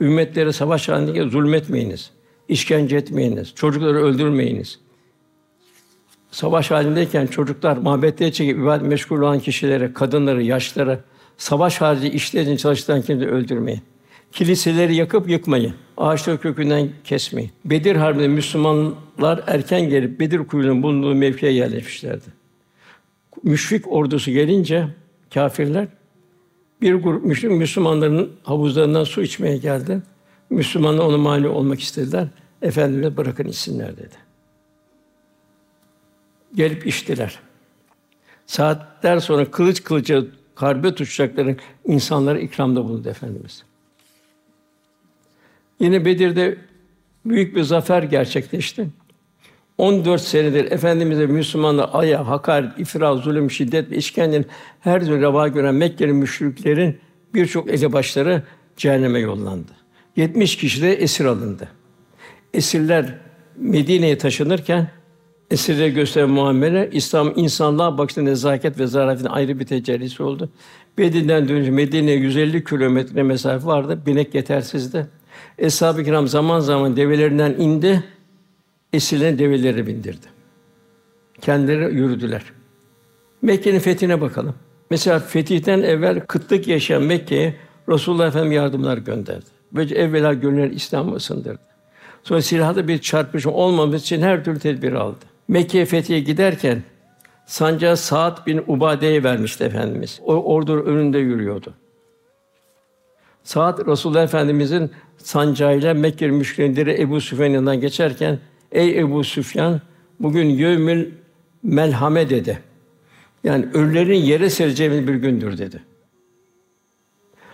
Ümmetlere savaş halinde zulmetmeyiniz, işkence etmeyiniz, çocukları öldürmeyiniz. Savaş halindeyken çocuklar mabetleri çekip ibadet meşgul olan kişilere, kadınları, yaşlara, savaş harici işler için çalıştıran kimseleri öldürmeyin. Kiliseleri yakıp yıkmayın. Ağaçları kökünden kesmeyin. Bedir Harbi'nde Müslümanlar erken gelip Bedir kuyunun bulunduğu mevkiye yerleşmişlerdi. Müşrik ordusu gelince kâfirler bir grup müşrik Müslümanların havuzlarından su içmeye geldi. Müslümanlar onu mani olmak istediler. Efendimiz bırakın içsinler dedi. Gelip içtiler. Saatler sonra kılıç kılıca harbe tutacakları insanlara ikramda bulundu Efendimiz. Yine Bedir'de büyük bir zafer gerçekleşti. 14 senedir Efendimiz'e Müslümanlar aya, hakaret, ifra, zulüm, şiddet ve işkencenin her türlü reva gören Mekke'li müşriklerin birçok elebaşları cehenneme yollandı. 70 kişi de esir alındı. Esirler Medine'ye taşınırken esirlere gösteren muamele İslam insanlığa bakışta nezaket ve zarafetin ayrı bir tecellisi oldu. Bedir'den dönünce Medine'ye 150 kilometre mesafe vardı. Binek yetersizdi. Eshab-ı Kiram zaman zaman develerinden indi, esirlerin develeri bindirdi. Kendileri yürüdüler. Mekke'nin fethine bakalım. Mesela fetihten evvel kıtlık yaşayan Mekke'ye Resulullah Efendimiz yardımlar gönderdi. Böylece evvela gönüller İslam'ı ısındırdı. Sonra silahlı bir çarpışma olmaması için her türlü tedbir aldı. Mekke'ye fethiye giderken sancağı Sa'd bin Ubade'ye vermişti Efendimiz. O ordu önünde yürüyordu. Sa'd Resulullah Efendimizin sancağıyla Mekke müşrikleri Ebu Süfyan yanından geçerken ey Ebu Süfyan bugün yevmül melhame dedi. Yani ölülerin yere sereceğimiz bir gündür dedi.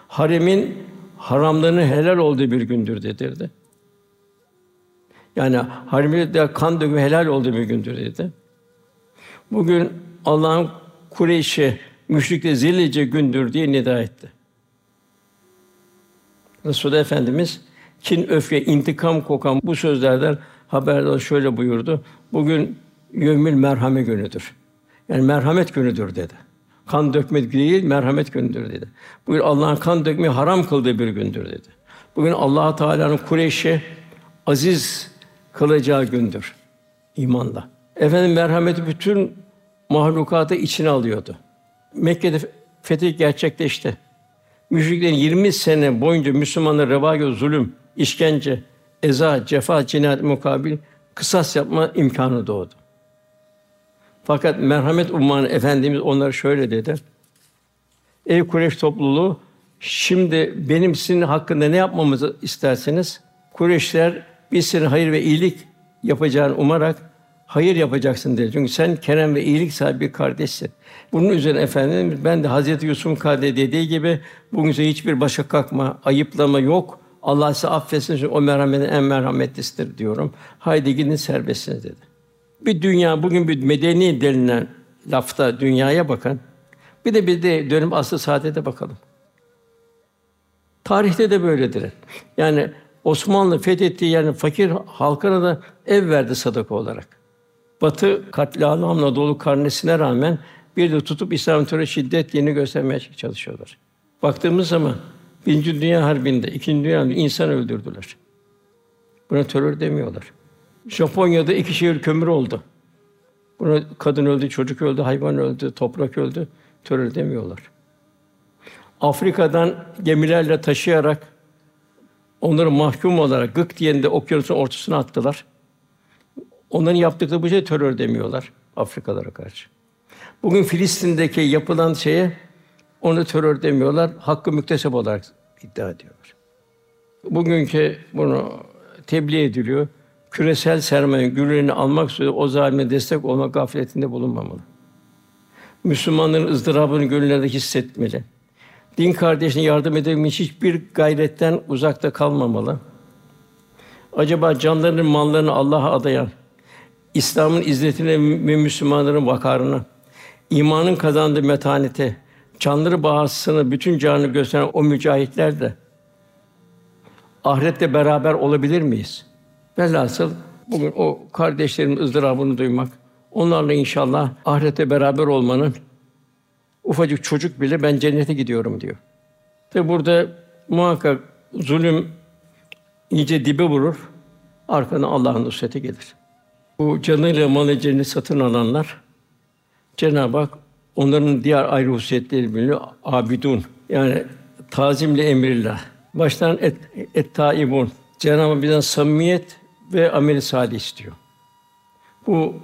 Haremin haramlarının helal olduğu bir gündür dedi. Yani harimde kan dökümü helal olduğu bir gündür dedi. Bugün Allah'ın Kureyş'e müşrikle zillice gündür diye nida etti. Resulullah Efendimiz kin, öfke, intikam kokan bu sözlerden haberdar şöyle buyurdu. Bugün yevmül merhame günüdür. Yani merhamet günüdür dedi. Kan dökmek değil, merhamet günüdür dedi. Bugün Allah'ın kan dökmeyi haram kıldığı bir gündür dedi. Bugün Allah Teala'nın Kureyş'e aziz kılacağı gündür imanla. Efendim merhameti bütün mahlukatı içine alıyordu. Mekke'de fetih gerçekleşti. Müşriklerin 20 sene boyunca Müslümanlara reva zulüm, işkence, eza, cefa, cinayet mukabil kısas yapma imkanı doğdu. Fakat merhamet ummanı Efendimiz onlara şöyle dedi. Ey Kureyş topluluğu, şimdi benim sizin hakkında ne yapmamızı isterseniz, Kureyşler biz senin hayır ve iyilik yapacağını umarak hayır yapacaksın dedi. Çünkü sen kerem ve iyilik sahibi kardeşsin. Bunun üzerine efendim ben de Hazreti Yusuf'un kardeşi dediği gibi bugün size hiçbir başa kalkma, ayıplama yok. Allah size affetsin çünkü o merhametin en merhametlisidir diyorum. Haydi gidin serbestsiniz dedi. Bir dünya bugün bir medeni denilen lafta dünyaya bakın. Bir de bir de dönüp asıl saadete bakalım. Tarihte de böyledir. Yani Osmanlı fethettiği yani fakir halkına da ev verdi sadaka olarak. Batı katliamla dolu karnesine rağmen bir de tutup İslam terör şiddet yeni göstermeye çalışıyorlar. Baktığımız zaman Birinci Dünya Harbi'nde, İkinci Dünya Harbi'nde insan öldürdüler. Buna terör demiyorlar. Japonya'da iki şehir kömür oldu. Buna kadın öldü, çocuk öldü, hayvan öldü, toprak öldü. Terör demiyorlar. Afrika'dan gemilerle taşıyarak onları mahkum olarak gık diyende okyanusun ortasına attılar. Onların yaptıkları bu şey terör demiyorlar Afrikalara karşı. Bugün Filistin'deki yapılan şeye onu terör demiyorlar, hakkı müktesep olarak iddia ediyorlar. Bugünkü bunu tebliğ ediliyor. Küresel sermayenin güllerini almak üzere o zalime destek olmak gafletinde bulunmamalı. Müslümanların ızdırabını gönüllerde hissetmeli. Din kardeşine yardım edebilmiş hiçbir gayretten uzakta kalmamalı. Acaba canlarının, mallarını Allah'a adayan, İslam'ın izzetine ve Müslümanların vakarını, imanın kazandığı metaneti, canları bağışsını, bütün canını gösteren o mücahitler de ahirette beraber olabilir miyiz? Velhasıl bugün o kardeşlerin ızdırabını duymak, onlarla inşallah ahirette beraber olmanın ufacık çocuk bile ben cennete gidiyorum diyor. Tabi burada muhakkak zulüm iyice dibe vurur. Arkadan Allah'ın nusreti gelir. Bu canıyla malı cennet satın alanlar Cenab-ı Hak onların diğer ayrı hususiyetleri biliyor. Abidun yani tazimle emrillah. Baştan et, et taibun. Cenab-ı Hak bizden samimiyet ve amel salih istiyor. Bu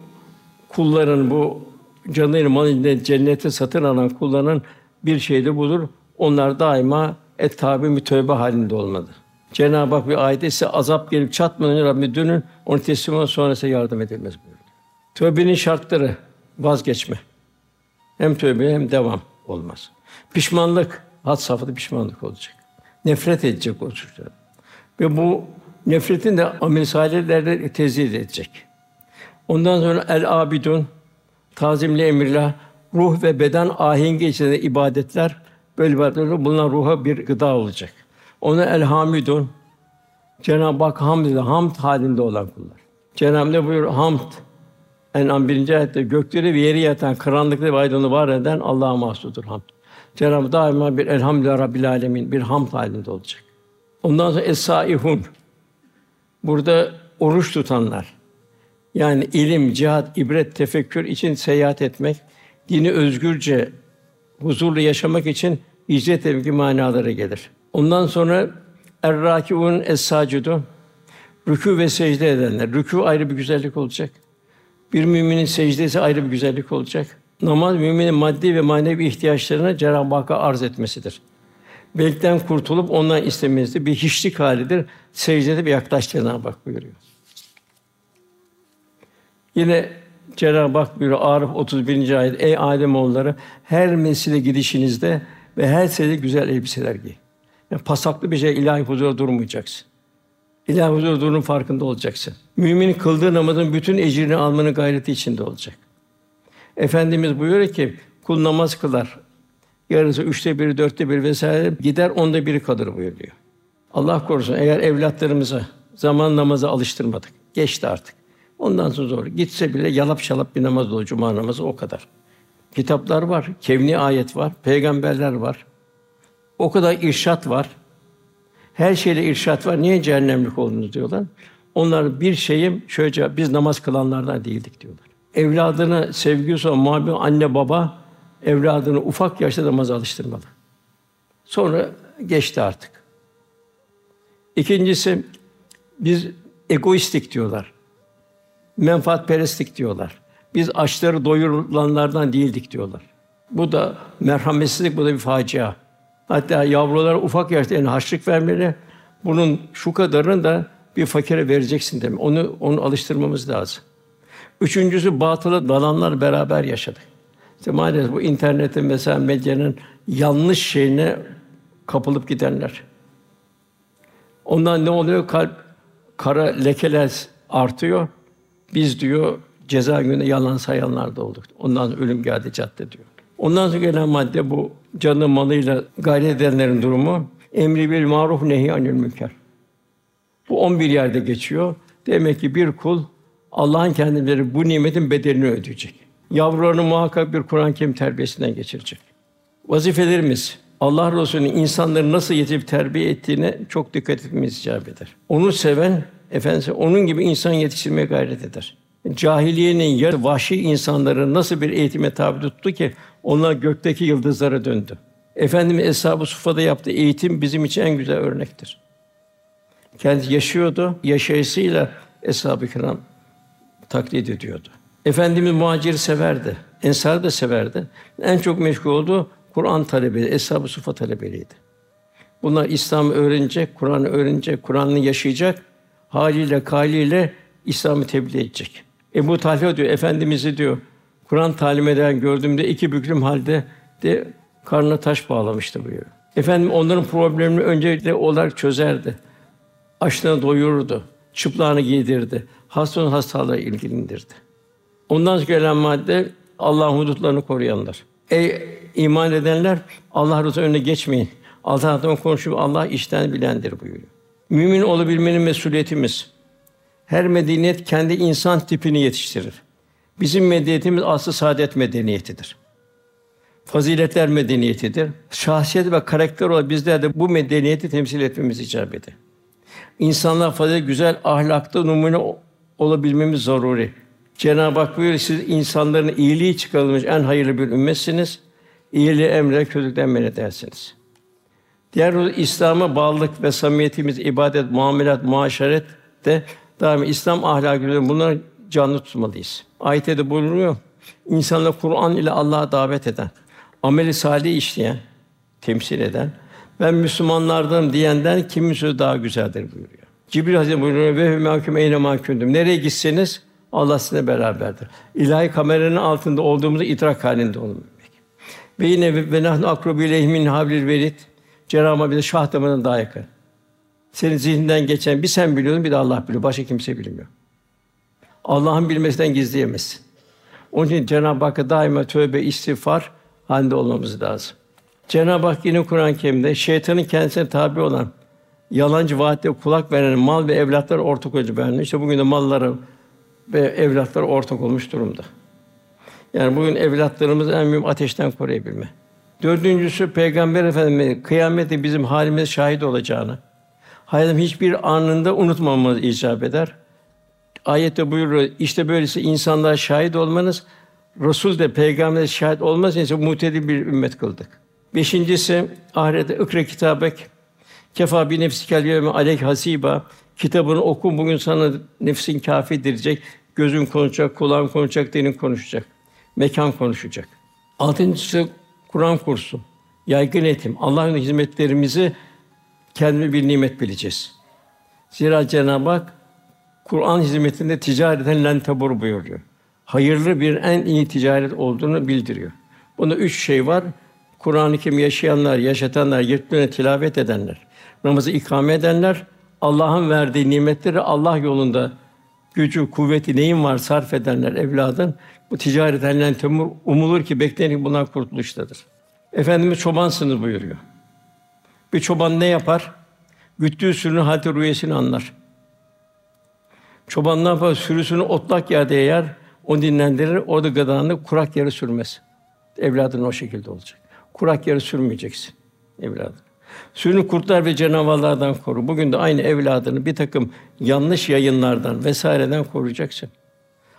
kulların bu canıyla malıyla cenneti satın alan kulların bir şeyde budur. Onlar daima et tabi tövbe halinde olmadı. Cenab-ı Hak bir ayette ise azap gelip çatmadan Rabbime dönün, onu teslim olun sonra ise yardım edilmez buyuruyor. Tövbenin şartları vazgeçme. Hem tövbe hem devam olmaz. Pişmanlık, had safhada pişmanlık olacak. Nefret edecek o çocuklar. Ve bu nefretin de amel salihlerde tezid edecek. Ondan sonra el abidun tazimli emirler, ruh ve beden ahengi içinde ibadetler böyle ibadetler bunlar ruha bir gıda olacak. Ona el hamidun Cenab-ı Hak hamd hamd halinde olan kullar. Cenab-ı Hak buyuruyor? Hamd En'am birinci ayette gökleri ve yeri yatan, karanlıkları ve aydınlığı var eden Allah'a mahsustur hamd. Cenab-ı Hak daima bir elhamdülillah rabbil alemin bir hamd halinde olacak. Ondan sonra es-saihun. Burada oruç tutanlar. Yani ilim, cihat, ibret, tefekkür için seyahat etmek, dini özgürce, huzurlu yaşamak için hicret etmek manaları gelir. Ondan sonra er-râkiûn es-sâcidûn rükû ve secde edenler. Rükû ayrı bir güzellik olacak. Bir müminin secdesi ayrı bir güzellik olacak. Namaz müminin maddi ve manevi ihtiyaçlarını Cenab-ı Hakk'a arz etmesidir. Belkten kurtulup ondan istemesi bir hiçlik halidir. Secdede bir yaklaş Cenab-ı buyuruyor. Yine Cenab-ı Hak buyuruyor Arif 31. ayet Ey Adem oğulları her mesile gidişinizde ve her sene güzel elbiseler giy. Yani pasaklı bir şey ilahi huzura durmayacaksın. İlahi huzur durunun farkında olacaksın. Mümin kıldığı namazın bütün ecrini almanın gayreti içinde olacak. Efendimiz buyuruyor ki kul namaz kılar. Yarısı üçte biri, dörtte bir vesaire gider onda biri kalır buyuruyor. Allah korusun eğer evlatlarımıza zaman namaza alıştırmadık. Geçti artık. Ondan sonra zor. Gitse bile yalap şalap bir namaz olur, cuma namazı o kadar. Kitaplar var, kevni ayet var, peygamberler var. O kadar irşat var. Her şeyle irşat var. Niye cehennemlik oldunuz diyorlar. Onlar bir şeyim şöyle biz namaz kılanlardan değildik diyorlar. Evladına sevgi son muhabbet anne baba evladını ufak yaşta namaz alıştırmalı. Sonra geçti artık. İkincisi biz egoistik diyorlar. Menfaatperestlik diyorlar. Biz açları doyurulanlardan değildik diyorlar. Bu da merhametsizlik, bu da bir facia. Hatta yavrulara ufak yaşta yani haçlık vermeli. Bunun şu kadarını da bir fakire vereceksin demek. Onu onu alıştırmamız lazım. Üçüncüsü batılı dalanlar beraber yaşadık. İşte maalesef bu internetin mesela medyanın yanlış şeyine kapılıp gidenler. Ondan ne oluyor? Kalp kara lekeler artıyor. Biz diyor ceza günü yalan sayanlar da olduk. Ondan ölüm geldi cadde diyor. Ondan sonra gelen madde bu canı malıyla gayret edenlerin durumu emri bil maruf nehi anil münker. Bu 11 yerde geçiyor. Demek ki bir kul Allah'ın kendileri bu nimetin bedelini ödeyecek. Yavrularını muhakkak bir Kur'an-ı Kerim terbiyesinden geçirecek. Vazifelerimiz Allah Resulü'nün insanları nasıl yetip terbiye ettiğine çok dikkat etmemiz icap eder. Onu seven Efendisi onun gibi insan yetiştirmeye gayret eder. Cahiliyenin yer vahşi insanları nasıl bir eğitime tabi tuttu ki onlar gökteki yıldızlara döndü. Efendimiz Eshab-ı Sufa'da yaptığı eğitim bizim için en güzel örnektir. Kendi yaşıyordu, yaşayışıyla Eshab-ı Kiram taklit ediyordu. Efendimiz muhacir severdi, ensar da severdi. En çok meşgul olduğu Kur'an talebi, Eshab-ı Sufa talebeliydi. Bunlar İslam'ı öğrenecek, Kur'an'ı öğrenecek, Kur'an'ı yaşayacak, haliyle, kaliyle İslam'ı tebliğ edecek. Ebu Talha diyor, Efendimiz'i diyor, Kur'an talim eden gördüğümde iki büklüm halde de karnına taş bağlamıştı buyuruyor. Efendim onların problemini öncelikle olarak çözerdi. Açlığını doyururdu. Çıplağını giydirdi. Hastanın hastalığı ilgilendirdi. Ondan gelen madde Allah'ın hudutlarını koruyanlar. Ey iman edenler Allah rızası önüne geçmeyin. Allah'tan konuşup Allah işten bilendir buyuruyor. Mümin olabilmenin mesuliyetimiz. Her medeniyet kendi insan tipini yetiştirir. Bizim medeniyetimiz aslı saadet medeniyetidir. Faziletler medeniyetidir. Şahsiyet ve karakter olarak bizler de bu medeniyeti temsil etmemiz icap eder. İnsanlar fazilet, güzel ahlakta numune olabilmemiz zaruri. Cenab-ı Hak buyuruyor, siz insanların iyiliği çıkarılmış en hayırlı bir ümmetsiniz. İyiliği emre, kötülükten men edersiniz. Diğer İslam'a bağlılık ve samimiyetimiz, ibadet, muamelat, muaşeret de daima İslam ahlakı bunları canlı tutmalıyız. Ayette de buyuruyor. İnsanlar Kur'an ile Allah'a davet eden, ameli salih işleyen, temsil eden, ben Müslümanlardan diyenden kimin sözü daha güzeldir buyuruyor. Cibril Hazretleri buyuruyor ve mahkum eyne mahkumdum. Nereye gitseniz Allah sizinle beraberdir. İlahi kameranın altında olduğumuzu idrak halinde olmak. Ve yine ve nahnu akrubu ileyhi hablil verid. Cenab-ı bize şah damarından daha yakın. Senin zihninden geçen bir sen biliyorsun, bir de Allah biliyor. Başka kimse bilmiyor. Allah'ın bilmesinden gizleyemezsin. Onun için Cenab-ı Hakk'a daima tövbe, istiğfar halinde olmamız lazım. Cenab-ı Hak yine Kur'an-ı Kerim'de şeytanın kendisine tabi olan yalancı vaatte kulak veren mal ve evlatlar ortak olacak beğenmiş. İşte bugün de malları ve evlatlar ortak olmuş durumda. Yani bugün evlatlarımız en mühim ateşten koruyabilme. Dördüncüsü Peygamber Efendimiz kıyamette bizim halimiz şahit olacağını, hayatım hiçbir anında unutmamamız icap eder. Ayette buyuruyor, işte böylesi insanlar şahit olmanız, Resul de peygamber şahit olmaz ise muhtedi bir ümmet kıldık. Beşincisi ahirete ikra kitabek kefa bi nefsikel yevme aleyk hasiba kitabını oku bugün sana nefsin kafi diyecek. Gözün konuşacak, kulağın konuşacak, dilin konuşacak. Mekan konuşacak. Altıncısı Kur'an kursu. Yaygın eğitim. Allah'ın hizmetlerimizi kendime bir nimet bileceğiz. Zira Cenab-ı Hak Kur'an hizmetinde ticareten len tabur buyuruyor. Hayırlı bir en iyi ticaret olduğunu bildiriyor. Bunda üç şey var. Kur'an-ı Kerim yaşayanlar, yaşatanlar, yırtmaya tilavet edenler, namazı ikame edenler, Allah'ın verdiği nimetleri Allah yolunda gücü, kuvveti neyin var sarf edenler evladın bu ticaret elinden temur umulur ki beklenir bunlar kurtuluştadır. Efendimiz çobansınız buyuruyor. Bir çoban ne yapar? Güttüğü sürünün halde rüyesini anlar. Çoban ne yapar? Sürüsünü otlak yerde yer, o dinlendirir, orada gıdanı kurak yere sürmez. Evladın o şekilde olacak. Kurak yere sürmeyeceksin evladın. Sürünü kurtlar ve canavarlardan koru. Bugün de aynı evladını bir takım yanlış yayınlardan vesaireden koruyacaksın.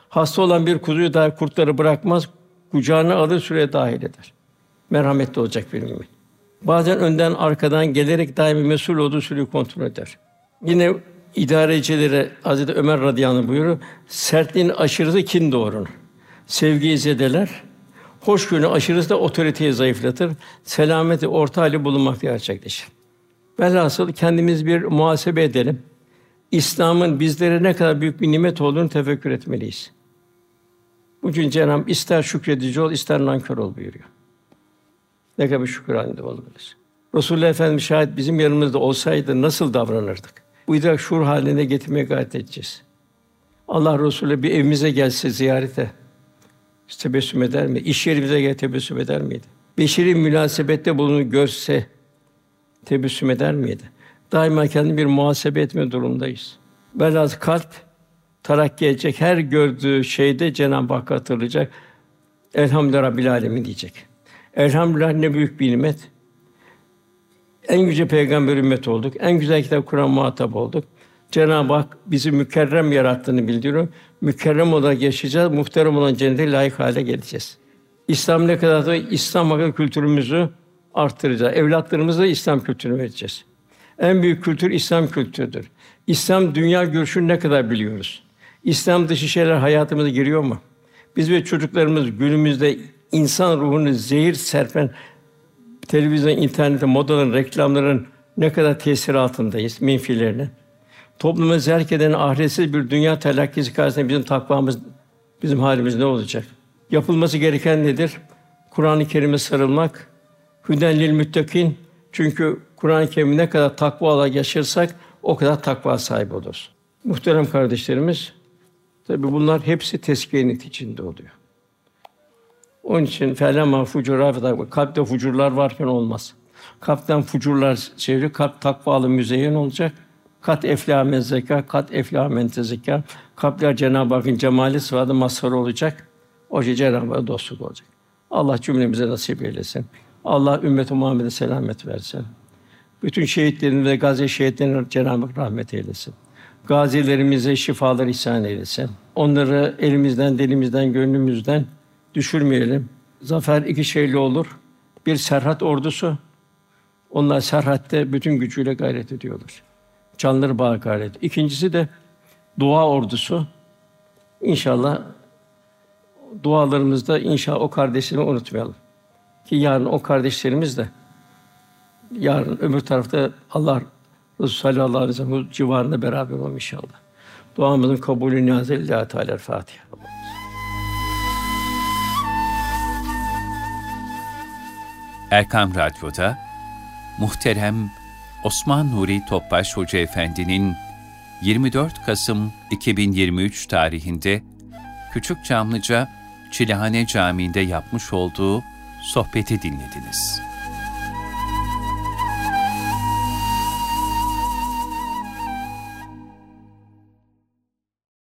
Hasta olan bir kuzuyu da kurtları bırakmaz, kucağına alır süreye dahil eder. Merhametli olacak bir mümin. Bazen önden arkadan gelerek daimi mesul olduğu sürüyü kontrol eder. Yine idarecilere Hazreti Ömer radıyallahu anh. Sertliğin aşırısı kin doğurur. Sevgiyi zedeler. Hoşgörü aşırısı da otoriteyi zayıflatır. Selameti orta hali bulunmak gerçekleşir. Velhasıl kendimiz bir muhasebe edelim. İslam'ın bizlere ne kadar büyük bir nimet olduğunu tefekkür etmeliyiz. Bugün Cenab-ı ister şükredici ol, ister nankör ol buyuruyor. Ne kadar şükür halinde olmalıyız. Resulullah Efendimiz şayet bizim yanımızda olsaydı nasıl davranırdık? İdrak şuur haline getirmeye gayret edeceğiz. Allah Resulü bir evimize gelse ziyarete tebessüm eder mi? İş yerimize gel tebessüm eder miydi? Beşeri münasebette bulunu görse tebessüm eder miydi? Daima kendini bir muhasebe etme durumdayız. Velhâsıl kalp tarakki edecek. Her gördüğü şeyde Cenab-ı Hakk'ı hatırlayacak. Elhamdülillah Rabbil Alemin diyecek. Elhamdülillah ne büyük bir nimet. En yüce peygamber ümmet olduk. En güzel kitap Kur'an muhatap olduk. Cenab-ı Hak bizi mükerrem yarattığını bildiriyor. Mükerrem olarak yaşayacağız, muhterem olan cennete layık hale geleceğiz. İslam ne kadar da İslam hakkında kültürümüzü arttıracağız. Evlatlarımıza İslam kültürünü vereceğiz. En büyük kültür İslam kültürüdür. İslam dünya görüşünü ne kadar biliyoruz? İslam dışı şeyler hayatımıza giriyor mu? Biz ve çocuklarımız günümüzde insan ruhunu zehir serpen televizyon, internette, modaların, reklamların ne kadar tesir altındayız, menfilerine. Toplumu zerk eden ahiretsiz bir dünya telakkisi karşısında bizim takvamız, bizim halimiz ne olacak? Yapılması gereken nedir? Kur'an-ı Kerim'e sarılmak. Hüdenlil müttakin. Çünkü Kur'an-ı Kerim'i ne kadar takva yaşarsak o kadar takva sahibi oluruz. Muhterem kardeşlerimiz, tabi bunlar hepsi tezkiye içinde oluyor. Onun için felema fucura kalpte fucurlar varken olmaz. Kalpten fucurlar çeviri, kalp takvalı müzeyyen olacak. Kat eflâ men zeka, kat eflâ men tezekâ. Kalpler Cenab-ı Hakk'ın cemali sıfatı mazhar olacak. O şey Cenab-ı Hakk'a dostluk olacak. Allah cümlemize nasip eylesin. Allah ümmet-i Muhammed'e selamet versin. Bütün şehitlerin ve gazi şehitlerine Cenab-ı Hak rahmet eylesin. Gazilerimize şifalar ihsan eylesin. Onları elimizden, dilimizden, gönlümüzden düşürmeyelim. Zafer iki şeyle olur. Bir Serhat ordusu. Onlar Serhat'te bütün gücüyle gayret ediyorlar. Canları bağ gayret. İkincisi de dua ordusu. İnşallah dualarımızda inşallah o kardeşlerimi unutmayalım. Ki yarın o kardeşlerimiz de yarın öbür tarafta Allah Resulü sallallahu aleyhi ve sellem civarında beraber olalım inşallah. Duamızın kabulü niyazı lillahi teala Fatiha. Erkam Radyo'da muhterem Osman Nuri Topbaş Hoca Efendi'nin 24 Kasım 2023 tarihinde Küçük Çamlıca Çilehane Camii'nde yapmış olduğu sohbeti dinlediniz.